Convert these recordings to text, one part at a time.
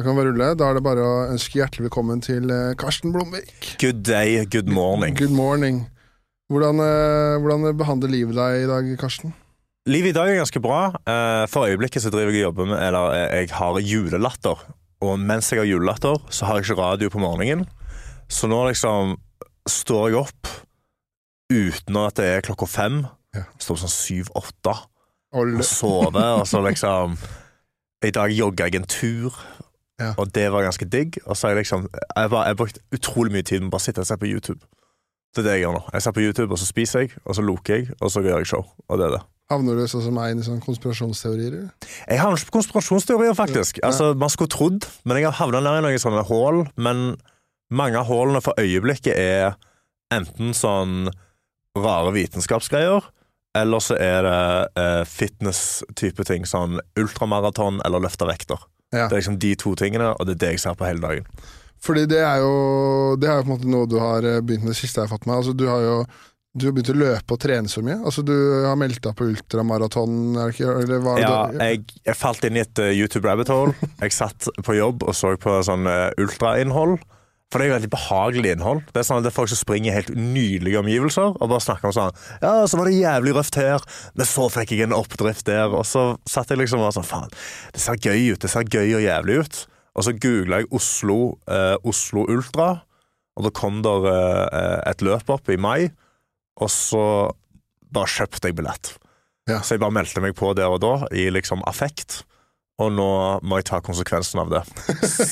Da kan vi rulle. Da er det bare å ønske hjertelig velkommen til eh, Karsten Blomvik. Good day, good morning. Good morning. Hvordan, eh, hvordan behandler livet deg i dag, Karsten? Livet i dag er ganske bra. Eh, For øyeblikket så driver jeg og jobber med Eller jeg har julelatter. Og mens jeg har julelatter, så har jeg ikke radio på morgenen. Så nå liksom står jeg opp uten at det er klokka fem. Ja. Står sånn syv-åtte og sover, og så liksom I dag jogger jeg en tur, Ja. og det var ganske digg. Og så har jeg liksom Jeg har brukt utrolig mye tid med å bare sitte og se på YouTube. Det er det jeg gjør nå. Jeg ser på YouTube, og så spiser jeg, og så loker jeg, og så gjør jeg show. Og det er det. Havner du sånn som meg inn i sånne konspirasjonsteorier? Jeg havner ikke på konspirasjonsteorier, faktisk. Ja. Altså, Man skulle trodd, men jeg har havna ned i noen sånne hull. Men mange av hullene for øyeblikket er enten sånn rare vitenskapsgreier, eller så er det eh, fitness-type ting. Sånn ultramaraton eller løfte vekter. Ja. Det er liksom de to tingene, og det er det jeg ser på hele dagen. Fordi det er jo Det er jo på en måte noe du har eh, begynt med det siste jeg har fått med. Altså, du har jo du har begynt å løpe og trene så mye. Altså, du har meldt deg på ultramaraton, Ja, jeg, jeg falt inn i et eh, YouTube rabbit hole. Jeg satt på jobb og så på sånn eh, ultrainnhold. For det er jo veldig behagelig innhold. Det er sånn at det er folk som springer i helt nydelige omgivelser og bare snakker om sånn Ja, så var det jævlig røft her, men så fikk jeg en oppdrift der. Og så satt jeg liksom og var sånn Faen, det ser gøy ut. Det ser gøy og jævlig ut. Og så googla jeg Oslo, eh, Oslo Ultra, og da kom der eh, et løp opp i mai. Og så bare kjøpte jeg billett. Ja. Så jeg bare meldte meg på der og da, i liksom affekt. Og nå må jeg ta konsekvensen av det.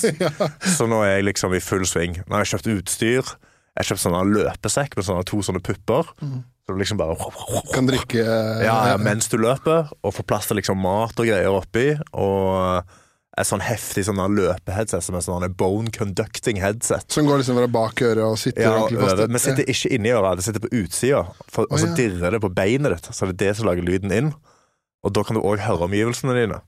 Så nå er jeg liksom i full sving. Nå har jeg kjøpt utstyr. Jeg kjøpte kjøpt sånn løpesekk med sånne, to sånne pupper. Så du liksom bare Kan drikke ja, ja, mens du løper, og får plass til liksom mat og greier oppi. Og et sånn heftig sånn løpeheadset som er sånn bone conducting headset. Som går liksom fra bak øret og sitter Ja, ordentlig fast. Men sitter ikke inni øret, det sitter på utsida. Og så ja. dirrer det på beinet ditt, så det er det som lager lyden inn. Og da kan du òg høre omgivelsene dine.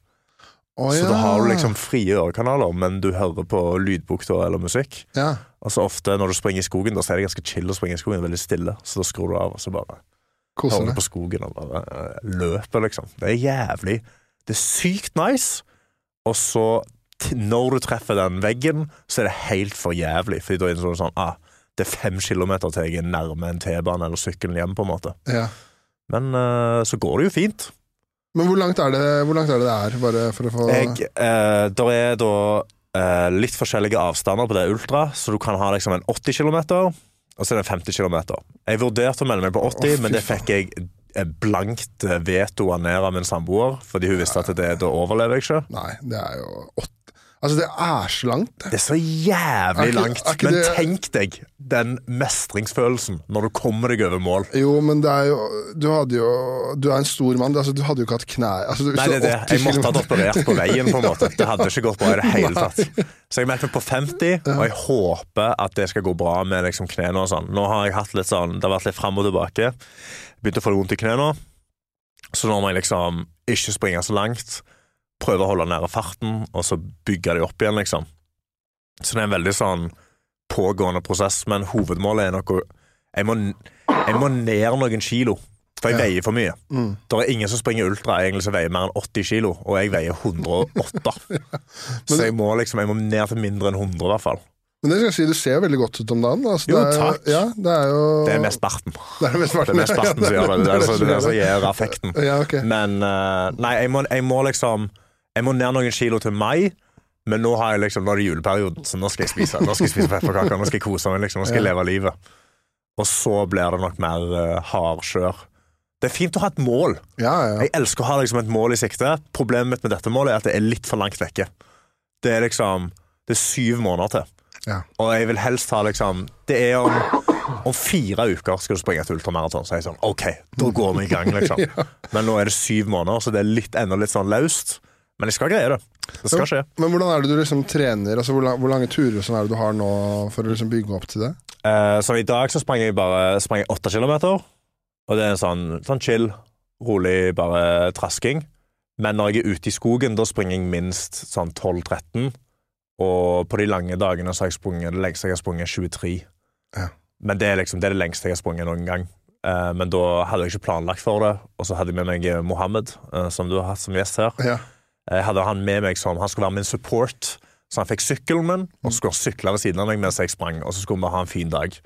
Å, Så ja. da har du liksom frie ørekanaler, men du hører på lydbok eller musikk. ja. Og så ofte når du springer i skogen, da så er det ganske chill å springe i skogen. Veldig stille. Så da skrur du av, og så bare Koser hører du på skogen og bare eh, løper, liksom. Det er jævlig Det er sykt nice. Og så, når du treffer den veggen, så er det helt for jævlig. Fordi da er det sånn ah, Det er fem kilometer til jeg er nærme en T-bane eller sykkelen hjem, på en måte. Ja. Men uh, så går det jo fint. Men hvor langt er det hvor langt er det, det er, bare for å få Jeg, eh, der er da eh, litt forskjellige avstander på det ultra, så du kan ha liksom en 80 km, og så er det en 50 km. Jeg vurderte å melde meg på 80, oh, men det fikk jeg eh, blankt eh, veto av ned av min samboer, fordi hun visste at det, da overlever jeg ikke. Nei, det er jo åtte Altså, det er så langt. Det er så jævlig Er langt. er ikke Men det- tenk deg den mestringsfølelsen når du kommer deg over mål. Jo, men det er jo Du hadde jo Du er en stor mann. Altså, du hadde jo ikke hatt knær altså, Nei, det er det. Jeg måtte ha operert på veien, på en måte. Det hadde ikke gått bra i det hele tatt. Så jeg meldte meg på 50, og jeg håper at det skal gå bra med liksom knærne og sånn. Nå har jeg hatt litt sånn Det har vært litt fram og tilbake. Begynte å få det vondt i knærne. Så nå må jeg liksom ikke springe så langt. Prøve å holde nede farten, og så bygge de opp igjen, liksom. Så det er en veldig sånn pågående prosess, men hovedmålet er nok å Jeg må, jeg må ned noen kilo, for jeg Ja. veier for mye. Mm. Det er ingen som springer ultra egentlig som veier mer enn 80 kilo, og jeg veier 108. Så jeg må liksom Jeg må ned til mindre enn 100, i hvert fall. Men det skal jeg si, du ser veldig godt ut om dagen. Altså, Jo, det er, takk. Ja, det er jo Det er mest barten. Det er mest barten som gjør det. Det er det som- det er gir effekten. Ja, okay. Men uh, Nei, jeg må, jeg må liksom Jeg må ned noen kilo til mai. Men nå har jeg liksom, nå er det juleperioden, så nå skal jeg spise Nå skal jeg spise pepperkaker. Nå skal jeg kose meg. liksom, Nå skal jeg leve livet. Og så blir det nok mer uh, hardkjør. Det er fint å ha et mål. Ja, ja. Jeg elsker å ha liksom et mål i sikte. Problemet mitt med dette målet er at det er litt for langt vekke. Det er liksom Det er syv måneder til. ja. Og jeg vil helst ha liksom Det er om, om fire uker skal du springe et ultramaraton. Så er jeg sånn OK, da går vi i gang, liksom. Men nå er det syv måneder, så det er litt, enda litt sånn løst. Men jeg skal greie det. Det skal skje. Men hvordan er det du liksom trener? Altså, hvor, lang, hvor lange turer sånn er det du har nå for å liksom bygge opp til det? Eh, så i dag så sprang jeg bare sprang jeg 8 kilometer. Og det er en sånn, sånn chill, rolig, bare trasking. Men når jeg er ute i skogen, da springer jeg minst sånn 12-13. Og på de lange dagene så har jeg sprunget det lengste jeg har sprunget, 23. Ja. Men det er liksom det, er det lengste jeg har sprunget noen gang. Eh, men da hadde jeg ikke planlagt for det. Og så hadde jeg med meg Mohammed, eh, som du har hatt som gjest her. Ja. Jeg hadde han med meg som Han skulle være min support Så han fikk sykkelen min, og skulle sykle ved siden av meg mens jeg sprang. Og så skulle vi ha en fin dag.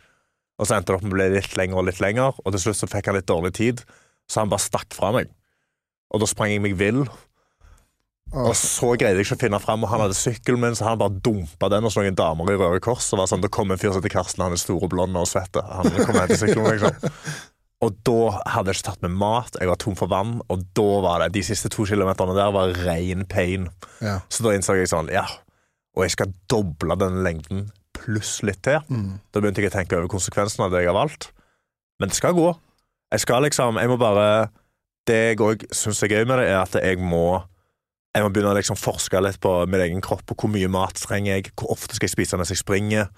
Og så endte det opp med å bli litt lenger og litt lenger, og til slutt så fikk han litt dårlig tid, så han bare stakk fra meg. Og da sprang jeg meg vill. Og så greide jeg ikke å finne fram, og han hadde sykkelen min, så han bare dumpa den hos noen damer i Røde Kors. Og var sånn, Det kom en fyr som heter Karsten, han er stor og blond og svett. Han kom til sykkelen liksom. Og da hadde jeg ikke tatt med mat, jeg var tom for vann, og da var det De siste to kilometerne der var ren pain. Ja. Så da innså jeg sånn, ja, og jeg skal doble den lengden pluss litt til. Mm. Da begynte jeg å tenke over konsekvensen av det jeg har valgt. Men det skal gå. Jeg skal liksom Jeg må bare Det jeg òg syns er gøy med det, er at jeg må Jeg må begynne å liksom forske litt på min egen kropp, og hvor mye mat trenger jeg, hvor ofte skal jeg spise mens jeg springer,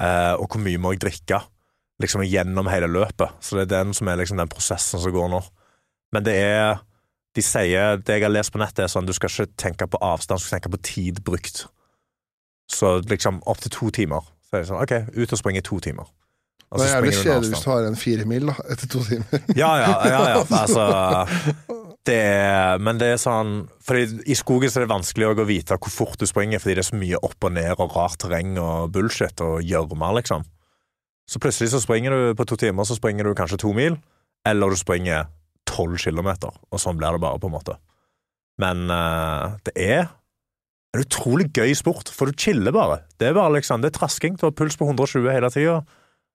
eh, og hvor mye må jeg drikke liksom gjennom hele løpet. Så det er den som er liksom den prosessen som går nå. Men det er De sier Det jeg har lest på nettet, er sånn du skal ikke tenke på avstand, du skal tenke på tid brukt. Så liksom opptil to timer. Så er det sånn OK, ut og springe to timer. Og Det er jævlig springer du en kjedelig hvis du har en fire mil da, etter to timer. Ja, ja, ja, ja. Altså det er, Men det er sånn Fordi I skogen så er det vanskelig å vite hvor fort du springer, fordi det er så mye opp og ned og rart terreng og bullshit og gjørme, liksom. Så plutselig så springer du på to timer, så springer du kanskje to mil, eller du springer tolv kilometer, og sånn blir det bare, på en måte. Men uh, det er en utrolig gøy sport, for du chiller bare. Det er bare liksom, det er trasking, du har puls på 120 hele tida,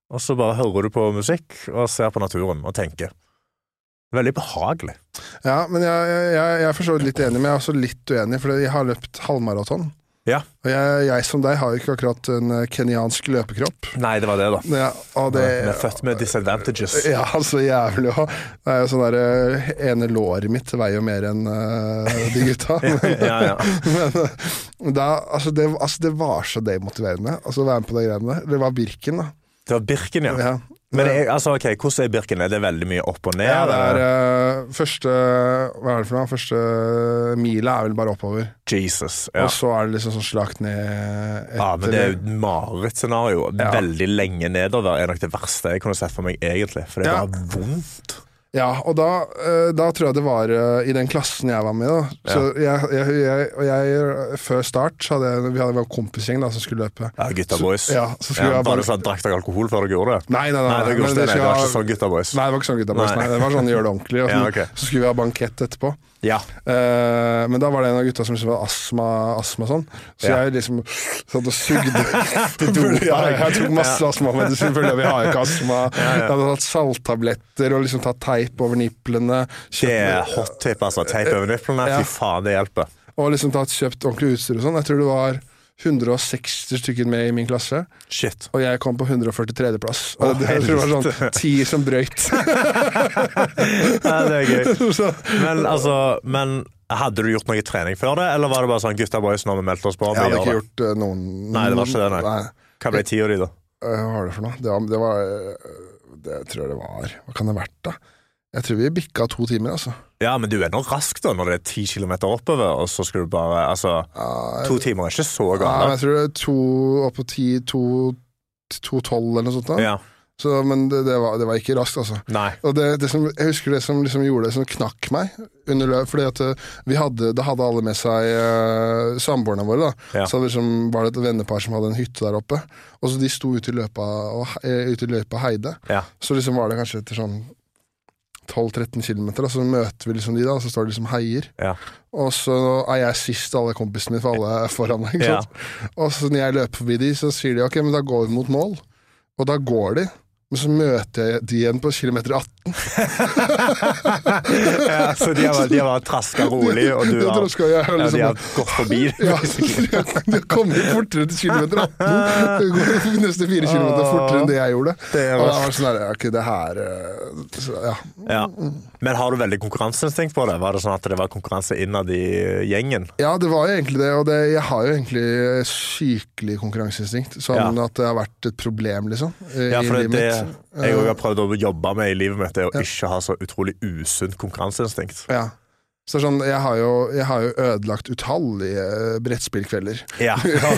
og så bare hører du på musikk og ser på naturen og tenker. Veldig behagelig. Ja, men jeg, jeg, jeg, er for så vidt litt enig, men jeg er også litt uenig, for jeg har løpt halvmaraton. Ja. Og jeg, jeg som deg har jo ikke akkurat en eh, kenyansk løpekropp. Nei, det var det, da. Ja, det, er født med disadvantages. ja, så jævlig òg. Det er jo sånn derre ene låret mitt veier jo mer enn uh, de gutta. ja, ja. Men eh, da, altså det, altså det var så demotiverende Altså å være med på de greiene der. Det var Birken, da. Det var Birken, ja. Ja. Men jeg, altså, ok, hvordan er Birken? Er det veldig mye opp og ned? Ja, det er eh, første Hva er det for noe? Første mila er vel bare oppover. Jesus. Ja. Og så er det liksom sånn slakt ned etter ja, men det er jo et marerittscenario. Ja. Veldig lenge nedover er nok det verste jeg kunne sett for meg, egentlig. For det er bare vondt. Ja, og da, eh, da tror jeg det var eh, i den klassen jeg var med, i. Ja. jeg, jeg, jeg, jeg Før start så hadde jeg, vi hadde en kompisgjeng da som skulle løpe. Ja, gutta boys. ja, så skulle ja, jeg bare sånn, Drakk dere alkohol før dere gjorde det? Nei, nei, nei. Nei, det, går det det, det var ikke sånn gutta boys. Nei, det var ikke sånn gutta boys. Nei. Nei. Det var sånn gjør det ordentlig. Og så, Ja, okay. så skulle vi ha bankett etterpå. Ja. Uh, men da var det en av gutta som liksom hadde astma, astma sånn. Så Ja. jeg liksom satt og sugde. ja, jeg tok masse astmamedisin, for vi har ikke astma. Jeg hadde tatt salttabletter og liksom tatt teip over nipplene. Det er hot tip, altså. Teip over nipplene. Ja. Fy faen, det hjelper. og liksom tatt, kjøpt ordentlig utstyr og sånn. Jeg tror det var 160 stykker med i min klasse, Shit. og jeg kom på 143. plass. Og oh, det, jeg tror det var sånn ti som brøyt. Ja, det er gøy. Men altså, men hadde du gjort noe trening før det, eller var det bare sånn gutta boys, nå har vi meldt oss på? Jeg hadde ikke gjort uh, noen Nei, det var ikke det, nei. nei. Hva ble tida di, da? Eh, Hva var det for noe? Det var, det var Det tror jeg det var Hva kan det ha vært, da? Jeg tror vi bikka to timer, altså. Ja, men du er nå rask da, når det er ti kilometer oppover, og så skal du bare Altså, Ja, to timer er ikke så galt. ja, jeg tror det er to opp på ti, to to tolv eller noe sånt. da Ja. Så, Men det, det, var, det var ikke raskt, altså. Nei. Og det, det som, jeg husker det som liksom gjorde det som knakk meg under løp, fordi at eh, vi hadde, da hadde alle med seg uh, samboerne våre. da Ja. Så liksom var det et vennepar som hadde en hytte der oppe. Og så De sto ute i løypa og, he- eh, ute i løypa og heide. Ja. Så liksom var det kanskje etter sånn 12-13 km, så møter vi liksom de, da, og så står de liksom heier. Ja. Og så er jeg sist alle kompisene mine, for alle er foran meg. ikke Ja. Og så når jeg løper forbi de, så sier de ok, men da går vi mot mål. Og da går de. Men så møter jeg de igjen på kilometer 18. ja, så de har, de har traska rolig, og du har, ja, de har gått forbi. ja, de har kommet fortere til kilometer 18. Det går neste fire kilometer fortere enn det jeg gjorde. Det var... Og sånn der, okay, det her eh, så, Ja. Ja. Men har du veldig konkurranseinstinkt på det? Var det sånn at det var konkurranse innad i gjengen? Ja, det var jo egentlig det, og det, jeg har jo egentlig sykelig konkurranseinstinkt. Sånn at det har vært et problem, liksom, i Ja, for det, livet mitt. Jeg Eh, òg har prøvd å jobbe med i livet mitt, er å ikke ha så utrolig usunt konkurranseinstinkt. Ja. Så sånn, jeg har, jo, jeg har jo ødelagt utallige eh, brettspillkvelder. Ja. ja,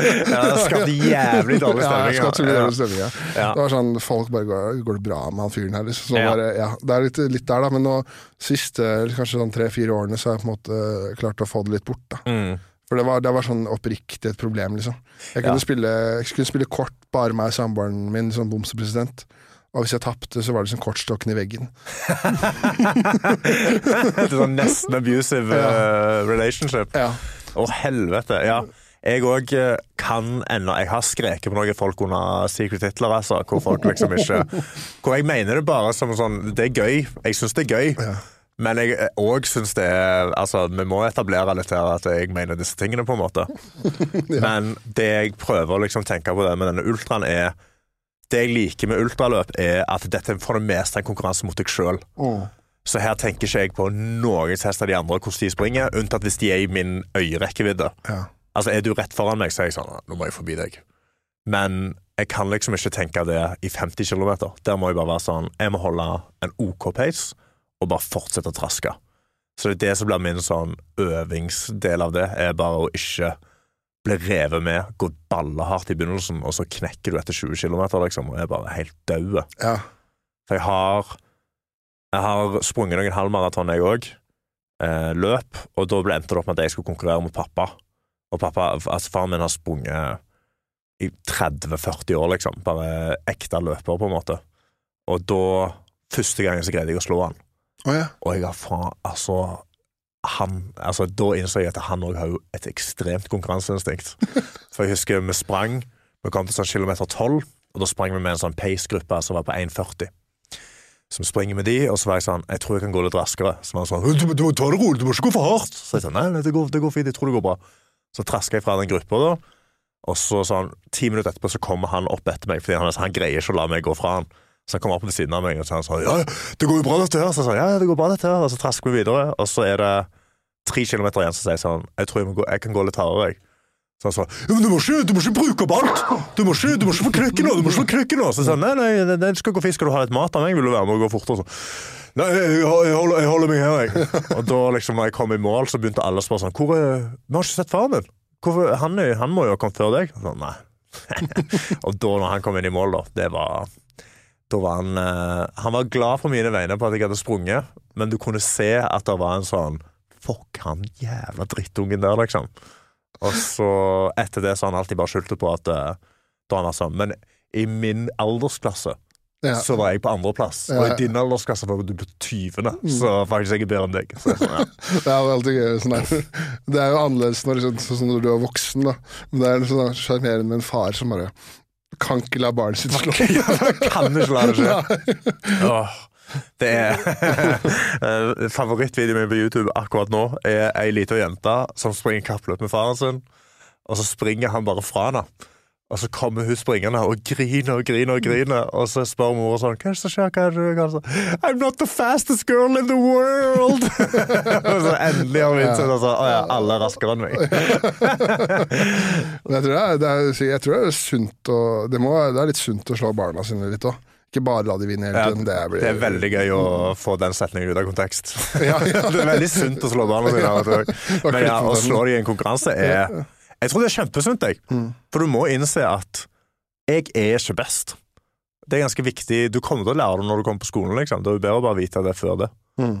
det har skapt jævlig dårlig Ja, stemning. ja. dårlig stemning, ja. Ja. Det var sånn, Folk bare går, går det bra med han fyren her? Liksom. Så Ja. bare, ja, det er litt, litt der, da. Men nå siste kanskje sånn tre-fire årene så har jeg på en måte klart å få det litt bort. da Mm. For det var, det var sånn oppriktig et problem, liksom. Jeg kunne, Ja. spille, jeg kunne spille kort bare meg og samboeren min, sånn bomsepresident. Og hvis jeg tapte, så var det sånn kortstokken i veggen. Det sånn nesten abusive ja. relationship. Ja. Å, helvete. Ja. Jeg òg kan ennå Jeg har skreket på noen folk under Secret Hitler, altså. Hvor folk liksom ikke Hvor jeg mener det bare som sånn Det er gøy. Jeg syns det er gøy. Ja. Men jeg òg syns det er Altså, vi må etablere litt her at jeg mener disse tingene, på en måte. Men det jeg prøver å liksom tenke på det med denne ultraen, er Det jeg liker med ultraløp, er at dette er for det meste en konkurranse mot deg sjøl. Så her tenker ikke jeg på noen test av de andre hvordan de springer, unntatt hvis de er i min øyerekkevidde. Ja. Altså, er du rett foran meg, så er jeg sånn Nå må jeg forbi deg. Men jeg kan liksom ikke tenke det i 50 km. Der må jeg bare være sånn Jeg må holde en OK pace og bare fortsette å traske. Så det er det som blir min sånn øvingsdel av det, er bare å ikke bli revet med, gå ballehardt i begynnelsen, og så knekker du etter 20 km, liksom, og er bare helt daud. ja. For jeg har Jeg har sprunget noen halvmaraton, jeg òg. Eh, løp. Og da ble endte det opp med at jeg skulle konkurrere mot pappa. Og pappa, altså Faren min har sprunget i 30-40 år, liksom. Bare ekte løper, på en måte. Og da Første gangen så greide jeg å slå han. Å ja. Og jeg har faen Altså han, altså Da innså jeg at han òg har jo et ekstremt konkurranseinstinkt. For jeg husker vi sprang Vi kom til sånn kilometer 12, og da sprang vi med en sånn pace-gruppe som var på 1,40. Så vi springer med de, og så var jeg sånn Jeg tror jeg kan gå litt raskere. Så var han sånn Du, du må ta det rolig, du må ikke gå for hardt. Så jeg sa Nei, nei det, går, det går fint, jeg tror det går bra. Så traska jeg fra den gruppa, da. Og så sånn ti minutter etterpå så kommer han opp etter meg, fordi han, han greier ikke å la meg gå fra han. Så han kom opp ved siden av meg og sa sånn Ja, det går jo bra, dette her. Så jeg sa ja, det går bra, dette her. Og så trasker vi videre, og så er det tre kilometer igjen, så sier jeg sånn Jeg tror jeg, gå, jeg kan gå litt hardere, jeg. Så han sa ja, men du må ikke, du må ikke bruke opp alt! Du må ikke, du må ikke få krykke nå! du må ikke få krykke nå Så jeg sa nei, nei, det, skal gå fint. Skal du ha litt mat av meg? Vil du være med og gå fortere? Så, nei, jeg, holder, jeg holder meg her, jeg. Og da liksom, når jeg kom i mål, så begynte alle å spørre sånn Hvor er Vi har ikke sett faren din. Hvorfor, han, han må jo ha kommet før deg. Så, nei. og da når han kom inn i mål, da, det var da var han eh, Han var glad på mine vegne på at jeg hadde sprunget, men du kunne se at det var en sånn Fuck, han jævla drittungen der, liksom. Og så, etter det, så har han alltid bare skyldt på at eh, Da han var sånn Men i min aldersklasse Ja. så var jeg på andreplass, og i din aldersklasse var du på 20. Så faktisk jeg er bedre enn deg. Så, ja. Det er jo alltid gøy. Sånn. Det er jo annerledes når, liksom, sånn når du er voksen, da. Men det er sånn sjarmerende med en far som bare kan ikke la barnet sitt slå. kan ikke la det skje. Åh, det er Eh, Favorittvideoen min på YouTube akkurat nå er ei lita jente som springer kappløp med faren sin, og så springer han bare fra henne. Og så kommer hun springende og griner og griner og griner, og så spør mor sånn Hva er det som skjer? Hva er det du gjør?» I'm not the fastest girl in the world! og så endelig har hun innsett at å ja, alle er raskere enn meg. Men jeg tror det er, det er, jeg tror det er sunt å det, må, det er litt sunt å slå barna sine litt òg. Ikke bare la de vinne hele Ja. Det, blir, Det er veldig gøy å få den setningen ut av kontekst. Ja, ja. det er veldig sunt å slå barna sine. Men ja, å slå dem i en konkurranse er Jeg tror det er kjempesunt, jeg. Mm. For du må innse at jeg er ikke best. Det er ganske viktig. Du kommer til å lære det når du kommer på skolen. liksom. Det er jo bedre å bare vite det før det. Mm.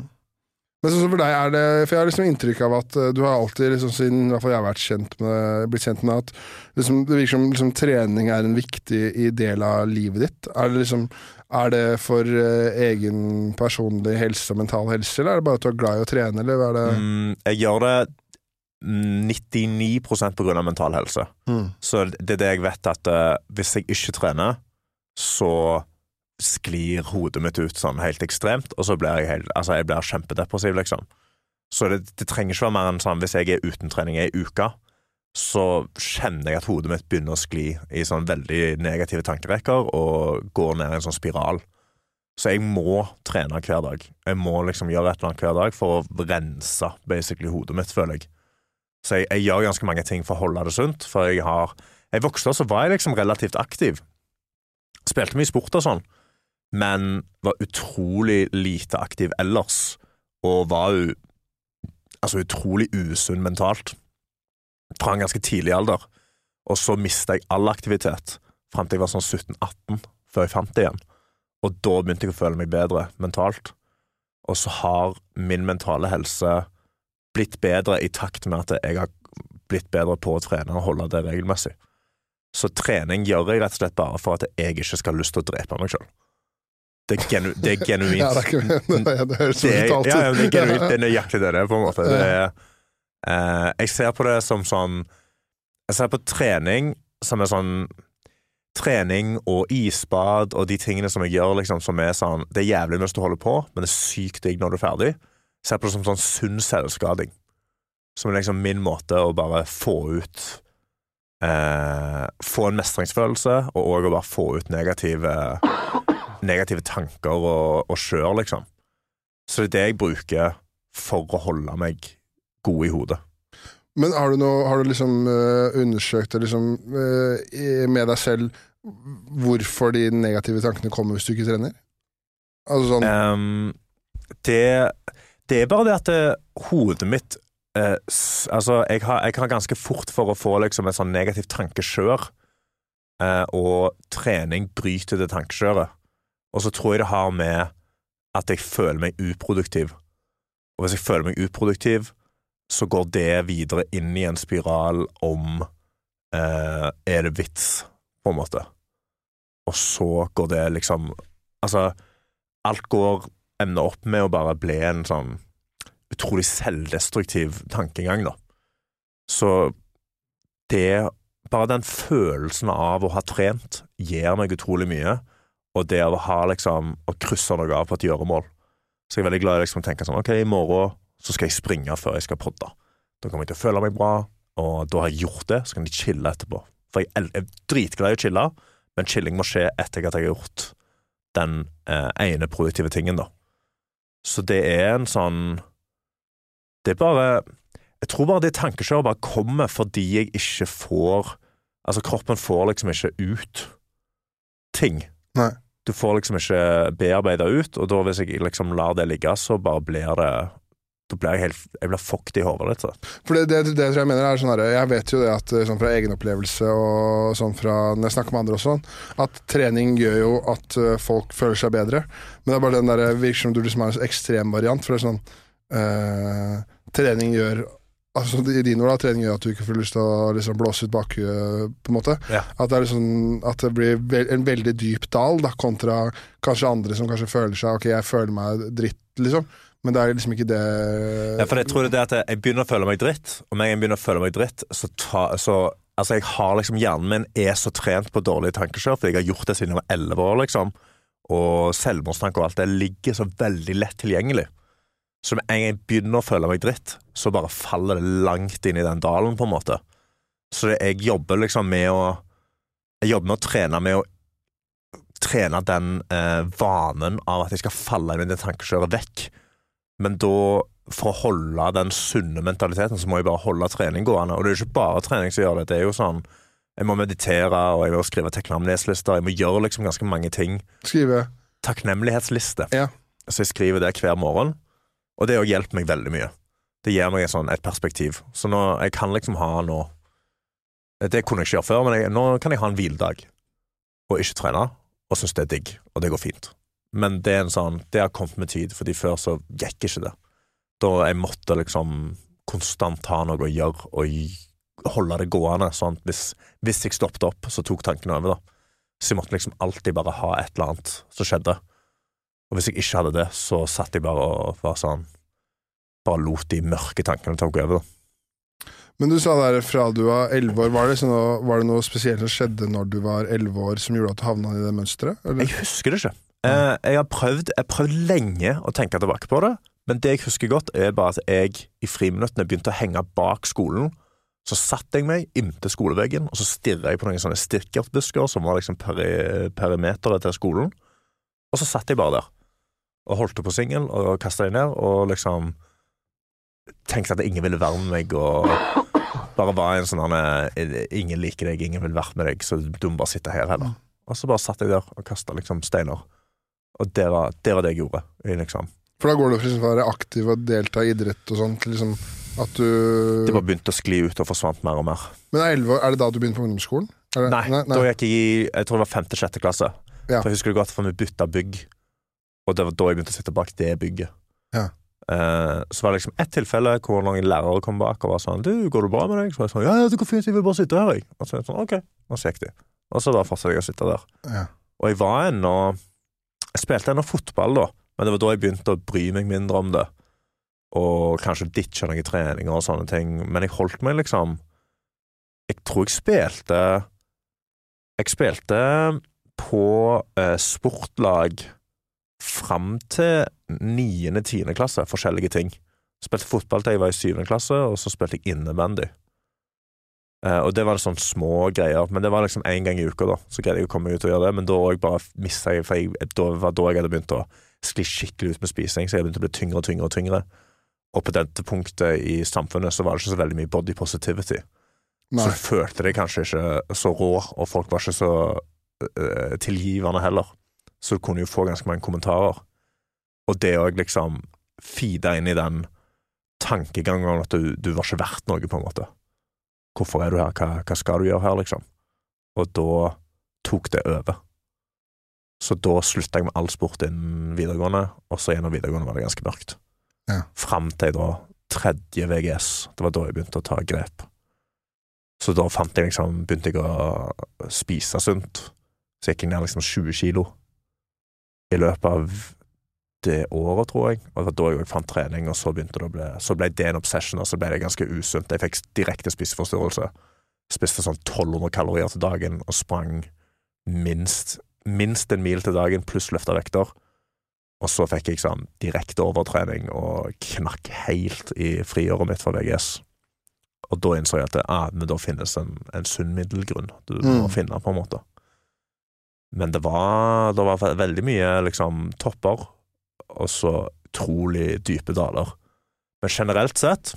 Men sånn for deg er det For jeg har liksom inntrykk av at eh, du har alltid, liksom, siden i hvert fall jeg har kjent med, blitt kjent med at liksom, det virker som liksom, trening er en viktig del av livet ditt. Er det liksom er det for uh, egen personlig helse og mental helse, eller er det bare at du er glad i å trene, eller hva er det Mm, jeg gjør det 99 på grunn av mental helse. Mm. Så det er det jeg vet at uh, hvis jeg ikke trener, så sklir hodet mitt ut sånn helt ekstremt, og så blir jeg, helt, altså jeg blir kjempedepressiv, liksom. Så det, det trenger ikke være mer enn sånn hvis jeg er uten trening ei uke, så kjenner jeg at hodet mitt begynner å skli i sånn veldig negative tankerekker og går ned i en sånn spiral. Så jeg må trene hver dag. Jeg må liksom gjøre et eller annet hver dag for å rense basically hodet mitt, føler jeg. Så jeg, jeg gjør ganske mange ting for å holde det sunt, for jeg har Jeg vokste opp, så var jeg liksom relativt aktiv. Spilte mye sport og sånn, men var utrolig lite aktiv ellers, og var jo altså utrolig usunn mentalt fra en ganske tidlig alder. Og så mista jeg all aktivitet fram til jeg var sånn 17-18, før jeg fant det igjen. Og da begynte jeg å føle meg bedre mentalt. Og så har min mentale helse blitt bedre i takt med at jeg har blitt bedre på å trene og holde det regelmessig. Så trening gjør jeg rett og slett bare for at jeg ikke skal ha lyst til å drepe meg sjøl. Det, er genu, det er genuint. Ja, det, høres så er, ut. ja, det er genuint. Det er nøyaktig det det er, på en måte. Det er, eh, jeg ser på det som sånn Jeg ser på trening som er sånn Trening og isbad og de tingene som jeg gjør, liksom, som er sånn Det er jævlig mens du holder på, men det er sykt digg når du er ferdig. Ser på det som sånn sunn selvskading. Som er liksom min måte å bare få ut eh, Få en mestringsfølelse, og òg å bare få ut negative Negative tanker og, og skjør, liksom. Så det er det jeg bruker for å holde meg god i hodet. Men har du, noe, har du liksom eh, undersøkt det liksom, eh, med deg selv hvorfor de negative tankene kommer hvis du ikke trener? Altså sånn um, det, det er bare det at det, hodet mitt eh, Altså, jeg har, jeg har ganske fort for å få liksom et sånn negativt tankekjør, eh, og trening bryter det tankekjøret. Og så tror jeg det har med at jeg føler meg uproduktiv. Og hvis jeg føler meg uproduktiv, så går det videre inn i en spiral om Er det vits, på en måte? Og så går det liksom Altså, alt går ender opp med å bare bli en sånn utrolig selvdestruktiv tankegang, da. Så det Bare den følelsen av å ha trent gir meg utrolig mye, og det å ha liksom Å krysse noe av på et gjøremål. Så jeg er veldig glad i liksom å tenke sånn Ok, i morgen så skal jeg springe før jeg skal podde. Da kommer jeg til å føle meg bra, og da har jeg gjort det, så kan jeg chille etterpå. For jeg er dritglad i å chille, men chilling må skje etter at jeg har gjort den eh, ene produktive tingen, da. Så det er en sånn Det er bare Jeg tror bare det tankekjøret bare kommer fordi jeg ikke får Altså, kroppen får liksom ikke ut ting. Nei. Du får liksom ikke bearbeida ut, og da hvis jeg liksom lar det ligge, så bare blir det Da blir jeg helt Jeg blir fucked i hodet litt. Så. For det, det, det tror jeg mener er sånn her, Jeg vet jo det at eh, sånn fra egen opplevelse og sånn fra når jeg snakker med andre og sånn, at trening gjør jo at eh, folk føler seg bedre. Men det er bare den der virker som du liksom har en ekstremvariant. For det er sånn eh, Trening gjør Altså I dine ord, da, trening gjør at du ikke får lyst til å liksom blåse ut bakhuet, på en måte. Ja. At det liksom At det blir en veldig dyp dal, da, kontra kanskje andre som kanskje føler seg Ok, jeg føler meg dritt, liksom. Men det er liksom ikke det Ja, for jeg tror det er at jeg begynner å føle meg dritt, og med en gang jeg begynner å føle meg dritt, så, ta, så Altså, jeg har liksom Hjernen min er så trent på dårlige tankekjør, for jeg har gjort det siden jeg var elleve år, liksom. Og selvmordstanker og alt det ligger så veldig lett tilgjengelig. Så med en gang jeg begynner å føle meg dritt, så bare faller det langt inn i den dalen, på en måte. Så jeg jobber liksom med å Jeg jobber med å trene med å trene den eh, vanen av at jeg skal falle inn i det tankekjøret vekk. Men da, for å holde den sunne mentaliteten, så må jeg bare holde trening gående. Og det er jo ikke bare trening som gjør det. Det er jo sånn Jeg må meditere, og jeg må skrive takknemlighetslister. Jeg må gjøre liksom ganske mange ting. Skrive Takknemlighetsliste. Ja. Så jeg skriver det hver morgen. Og det har hjulpet meg veldig mye. Det gir meg sånn, et perspektiv. Så nå, jeg kan liksom ha nå Det kunne jeg ikke gjøre før, men jeg, nå kan jeg ha en hviledag og ikke trene, og synes det er digg, og det går fint. Men det er en sånn Det har kommet med tid, fordi før så gikk ikke det. Da jeg måtte liksom konstant ha noe å gjøre og holde det gående. Sånn hvis, hvis jeg stoppet opp, så tok tankene over, da. Så jeg måtte liksom alltid bare ha et eller annet som skjedde. Og hvis jeg ikke hadde det, så satt jeg bare og var sånn Bare lot de mørke tankene ta over. da. Men du sa der fra du var elleve år, var det, sånn, var det noe spesielt som skjedde når du var elleve år som gjorde at du havna i det mønsteret? Jeg husker det ikke. Eh, jeg har prøvd, jeg prøvd lenge å tenke tilbake på det, men det jeg husker godt, er bare at jeg i friminuttene begynte å henge bak skolen. Så satte jeg meg inntil skoleveggen, og så stirra jeg på noen sånne stirkertbusker som var liksom peri perimeteret til skolen. Og så satt jeg bare der og holdt på singel og kasta dem ned, og liksom tenkte at ingen ville være med meg, og bare var en sånn Ingen liker deg, ingen vil være med deg, så du må bare sitte her heller. Og så bare satt jeg der og kasta liksom steiner. Og det var, det var det jeg gjorde. Liksom. For da går det fra å være aktiv og delta i idrett og sånn, til liksom at du Det bare begynte å skli ut og forsvant mer og mer. Men er, 11 er det da du begynte på ungdomsskolen? Det, Nei, da gikk jeg i Jeg tror det var femte-sjette klasse. Ja. For jeg husker det godt, for vi bytta bygg, og det var da jeg begynte å sitte bak det bygget. Ja. Eh, så var det liksom ett tilfelle hvor noen lærere kom bak og var sånn 'Du, går det bra med deg?' Så var jeg sånn 'Ja, ja, det går fint, jeg vil bare sitte her', jeg. Og så sånn, okay. og så gikk de. Og så bare fortsatte jeg å sitte der. Ja. Og jeg var ennå Jeg spilte ennå fotball, da, men det var da jeg begynte å bry meg mindre om det. Og kanskje ditche noen treninger og sånne ting. Men jeg holdt meg liksom Jeg tror jeg spilte Jeg spilte på eh, sportlag fram til niende-tiende klasse, forskjellige ting. Spilte fotball til jeg var i syvende klasse, og så spilte jeg innebandy. Eh, og det var sånn små greier, men det var liksom én gang i uka, da. Så greide jeg å komme ut og gjøre det, men da òg bare mista jeg For jeg, da var da jeg hadde begynt å skli skikkelig ut med spising, så jeg begynte å bli tyngre og tyngre og tyngre. Og på dette punktet i samfunnet så var det ikke så veldig mye body positivity. Nei. Så følte det kanskje ikke så rå, og folk var ikke så uh, tilgivende heller. Så du kunne jo få ganske mange kommentarer. Og det òg liksom feeda inn i den tankegangen at du, du var ikke verdt noe, på en måte. Hvorfor er du her, hva, hva skal du gjøre her, liksom? Og da tok det over. Så da slutta jeg med all sport innen videregående, og så gjennom videregående var det ganske mørkt. Ja. Fram til da tredje VGS. Det var da jeg begynte å ta grep. Så da fant jeg liksom, begynte jeg å spise sunt. Så gikk jeg ned liksom 20 kilo i løpet av det året, tror jeg. Og det var da jeg fant trening, og så det å bli Så ble det en obsession, og så ble det ganske usunt. Jeg fikk direkte spiseforstyrrelse. Spiste sånn 1200 kalorier til dagen og sprang minst, minst en mil til dagen pluss løfta vekter. Og så fikk jeg sånn direkte overtrening og knakk helt i friåret mitt for VGS. Og da innså jeg at det, ah, men da finnes en, en sunn middelgrunn du må Mm. finne, på en måte. Men det var, det var veldig mye liksom topper, og så utrolig dype daler. Men generelt sett,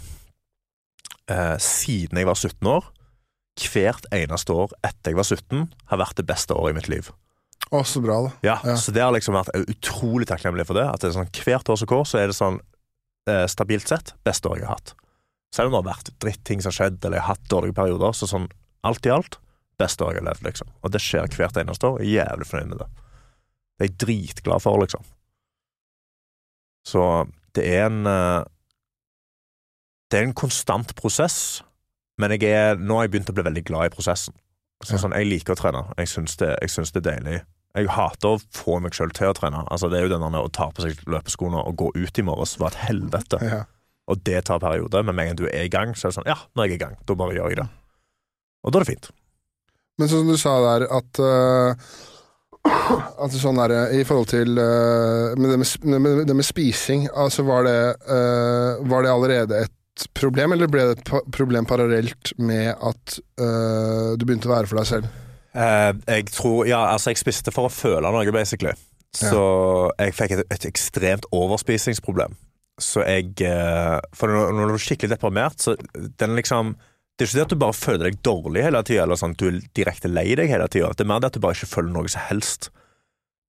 eh, siden jeg var 17 år, hvert eneste år etter jeg var 17, har vært det beste året i mitt liv. Å, så bra, da. Ja, Ja. Så det har liksom vært utrolig takknemlig for det. At det er sånn, Hvert år som går, så er det sånn eh, stabilt sett beste året jeg har hatt. Selv om det har vært dritting som har skjedd, eller jeg har hatt dårlige perioder, så sånn alt i alt beste året jeg har levd, liksom. Og det skjer hvert eneste år. Jeg er jævlig fornøyd med det. Det er jeg dritglad for, liksom. Så det er en eh, Det er en konstant prosess, men jeg er, nå har jeg begynt å bli veldig glad i prosessen. Så, Ja. sånn, jeg liker å trene. Jeg syns det, det er deilig. Jeg hater å få meg sjøl til å trene. Altså, det er jo den å ta på seg løpeskoene og gå ut i morges var et helvete. Ja. Og det tar perioder, men med en gang du er i gang, så er det sånn Ja, nå er jeg i gang. Da bare gjør jeg det. Og da er det fint. Men sånn som du sa der, at uh, At sånn der, I forhold til uh, med, det med, med, det med spising, altså var det, uh, var det allerede et problem, eller ble det et problem parallelt med at uh, du begynte å være for deg selv? Eh, jeg tror Ja, altså, jeg spiste for å føle noe, basically. Så jeg fikk et, et ekstremt overspisingsproblem. Så jeg eh, For når, når du er skikkelig deprimert, så den liksom Det er ikke det at du bare føler deg dårlig hele tida, eller sånn at du er direkte lei deg hele tida. Det er mer det at du bare ikke føler noe som helst.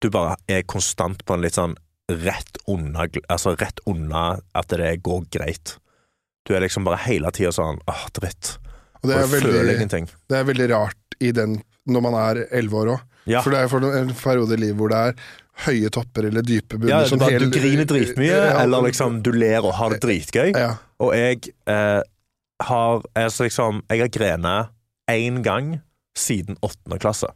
Du bare er konstant på en litt sånn rett unna Altså rett unna at det går greit. Du er liksom bare hele tida sånn åh, dritt. Og det er, jeg føler veldig, ingenting. det er veldig rart i den når man er elleve år òg. Ja. For det er for en periode i livet hvor det er høye topper eller dype bunner. Ja, sånn bare, hel- du griner dritmye, Ja, eller liksom du ler og har det dritgøy. Ja. Og jeg eh, har altså liksom Jeg har grenet én gang siden åttende klasse.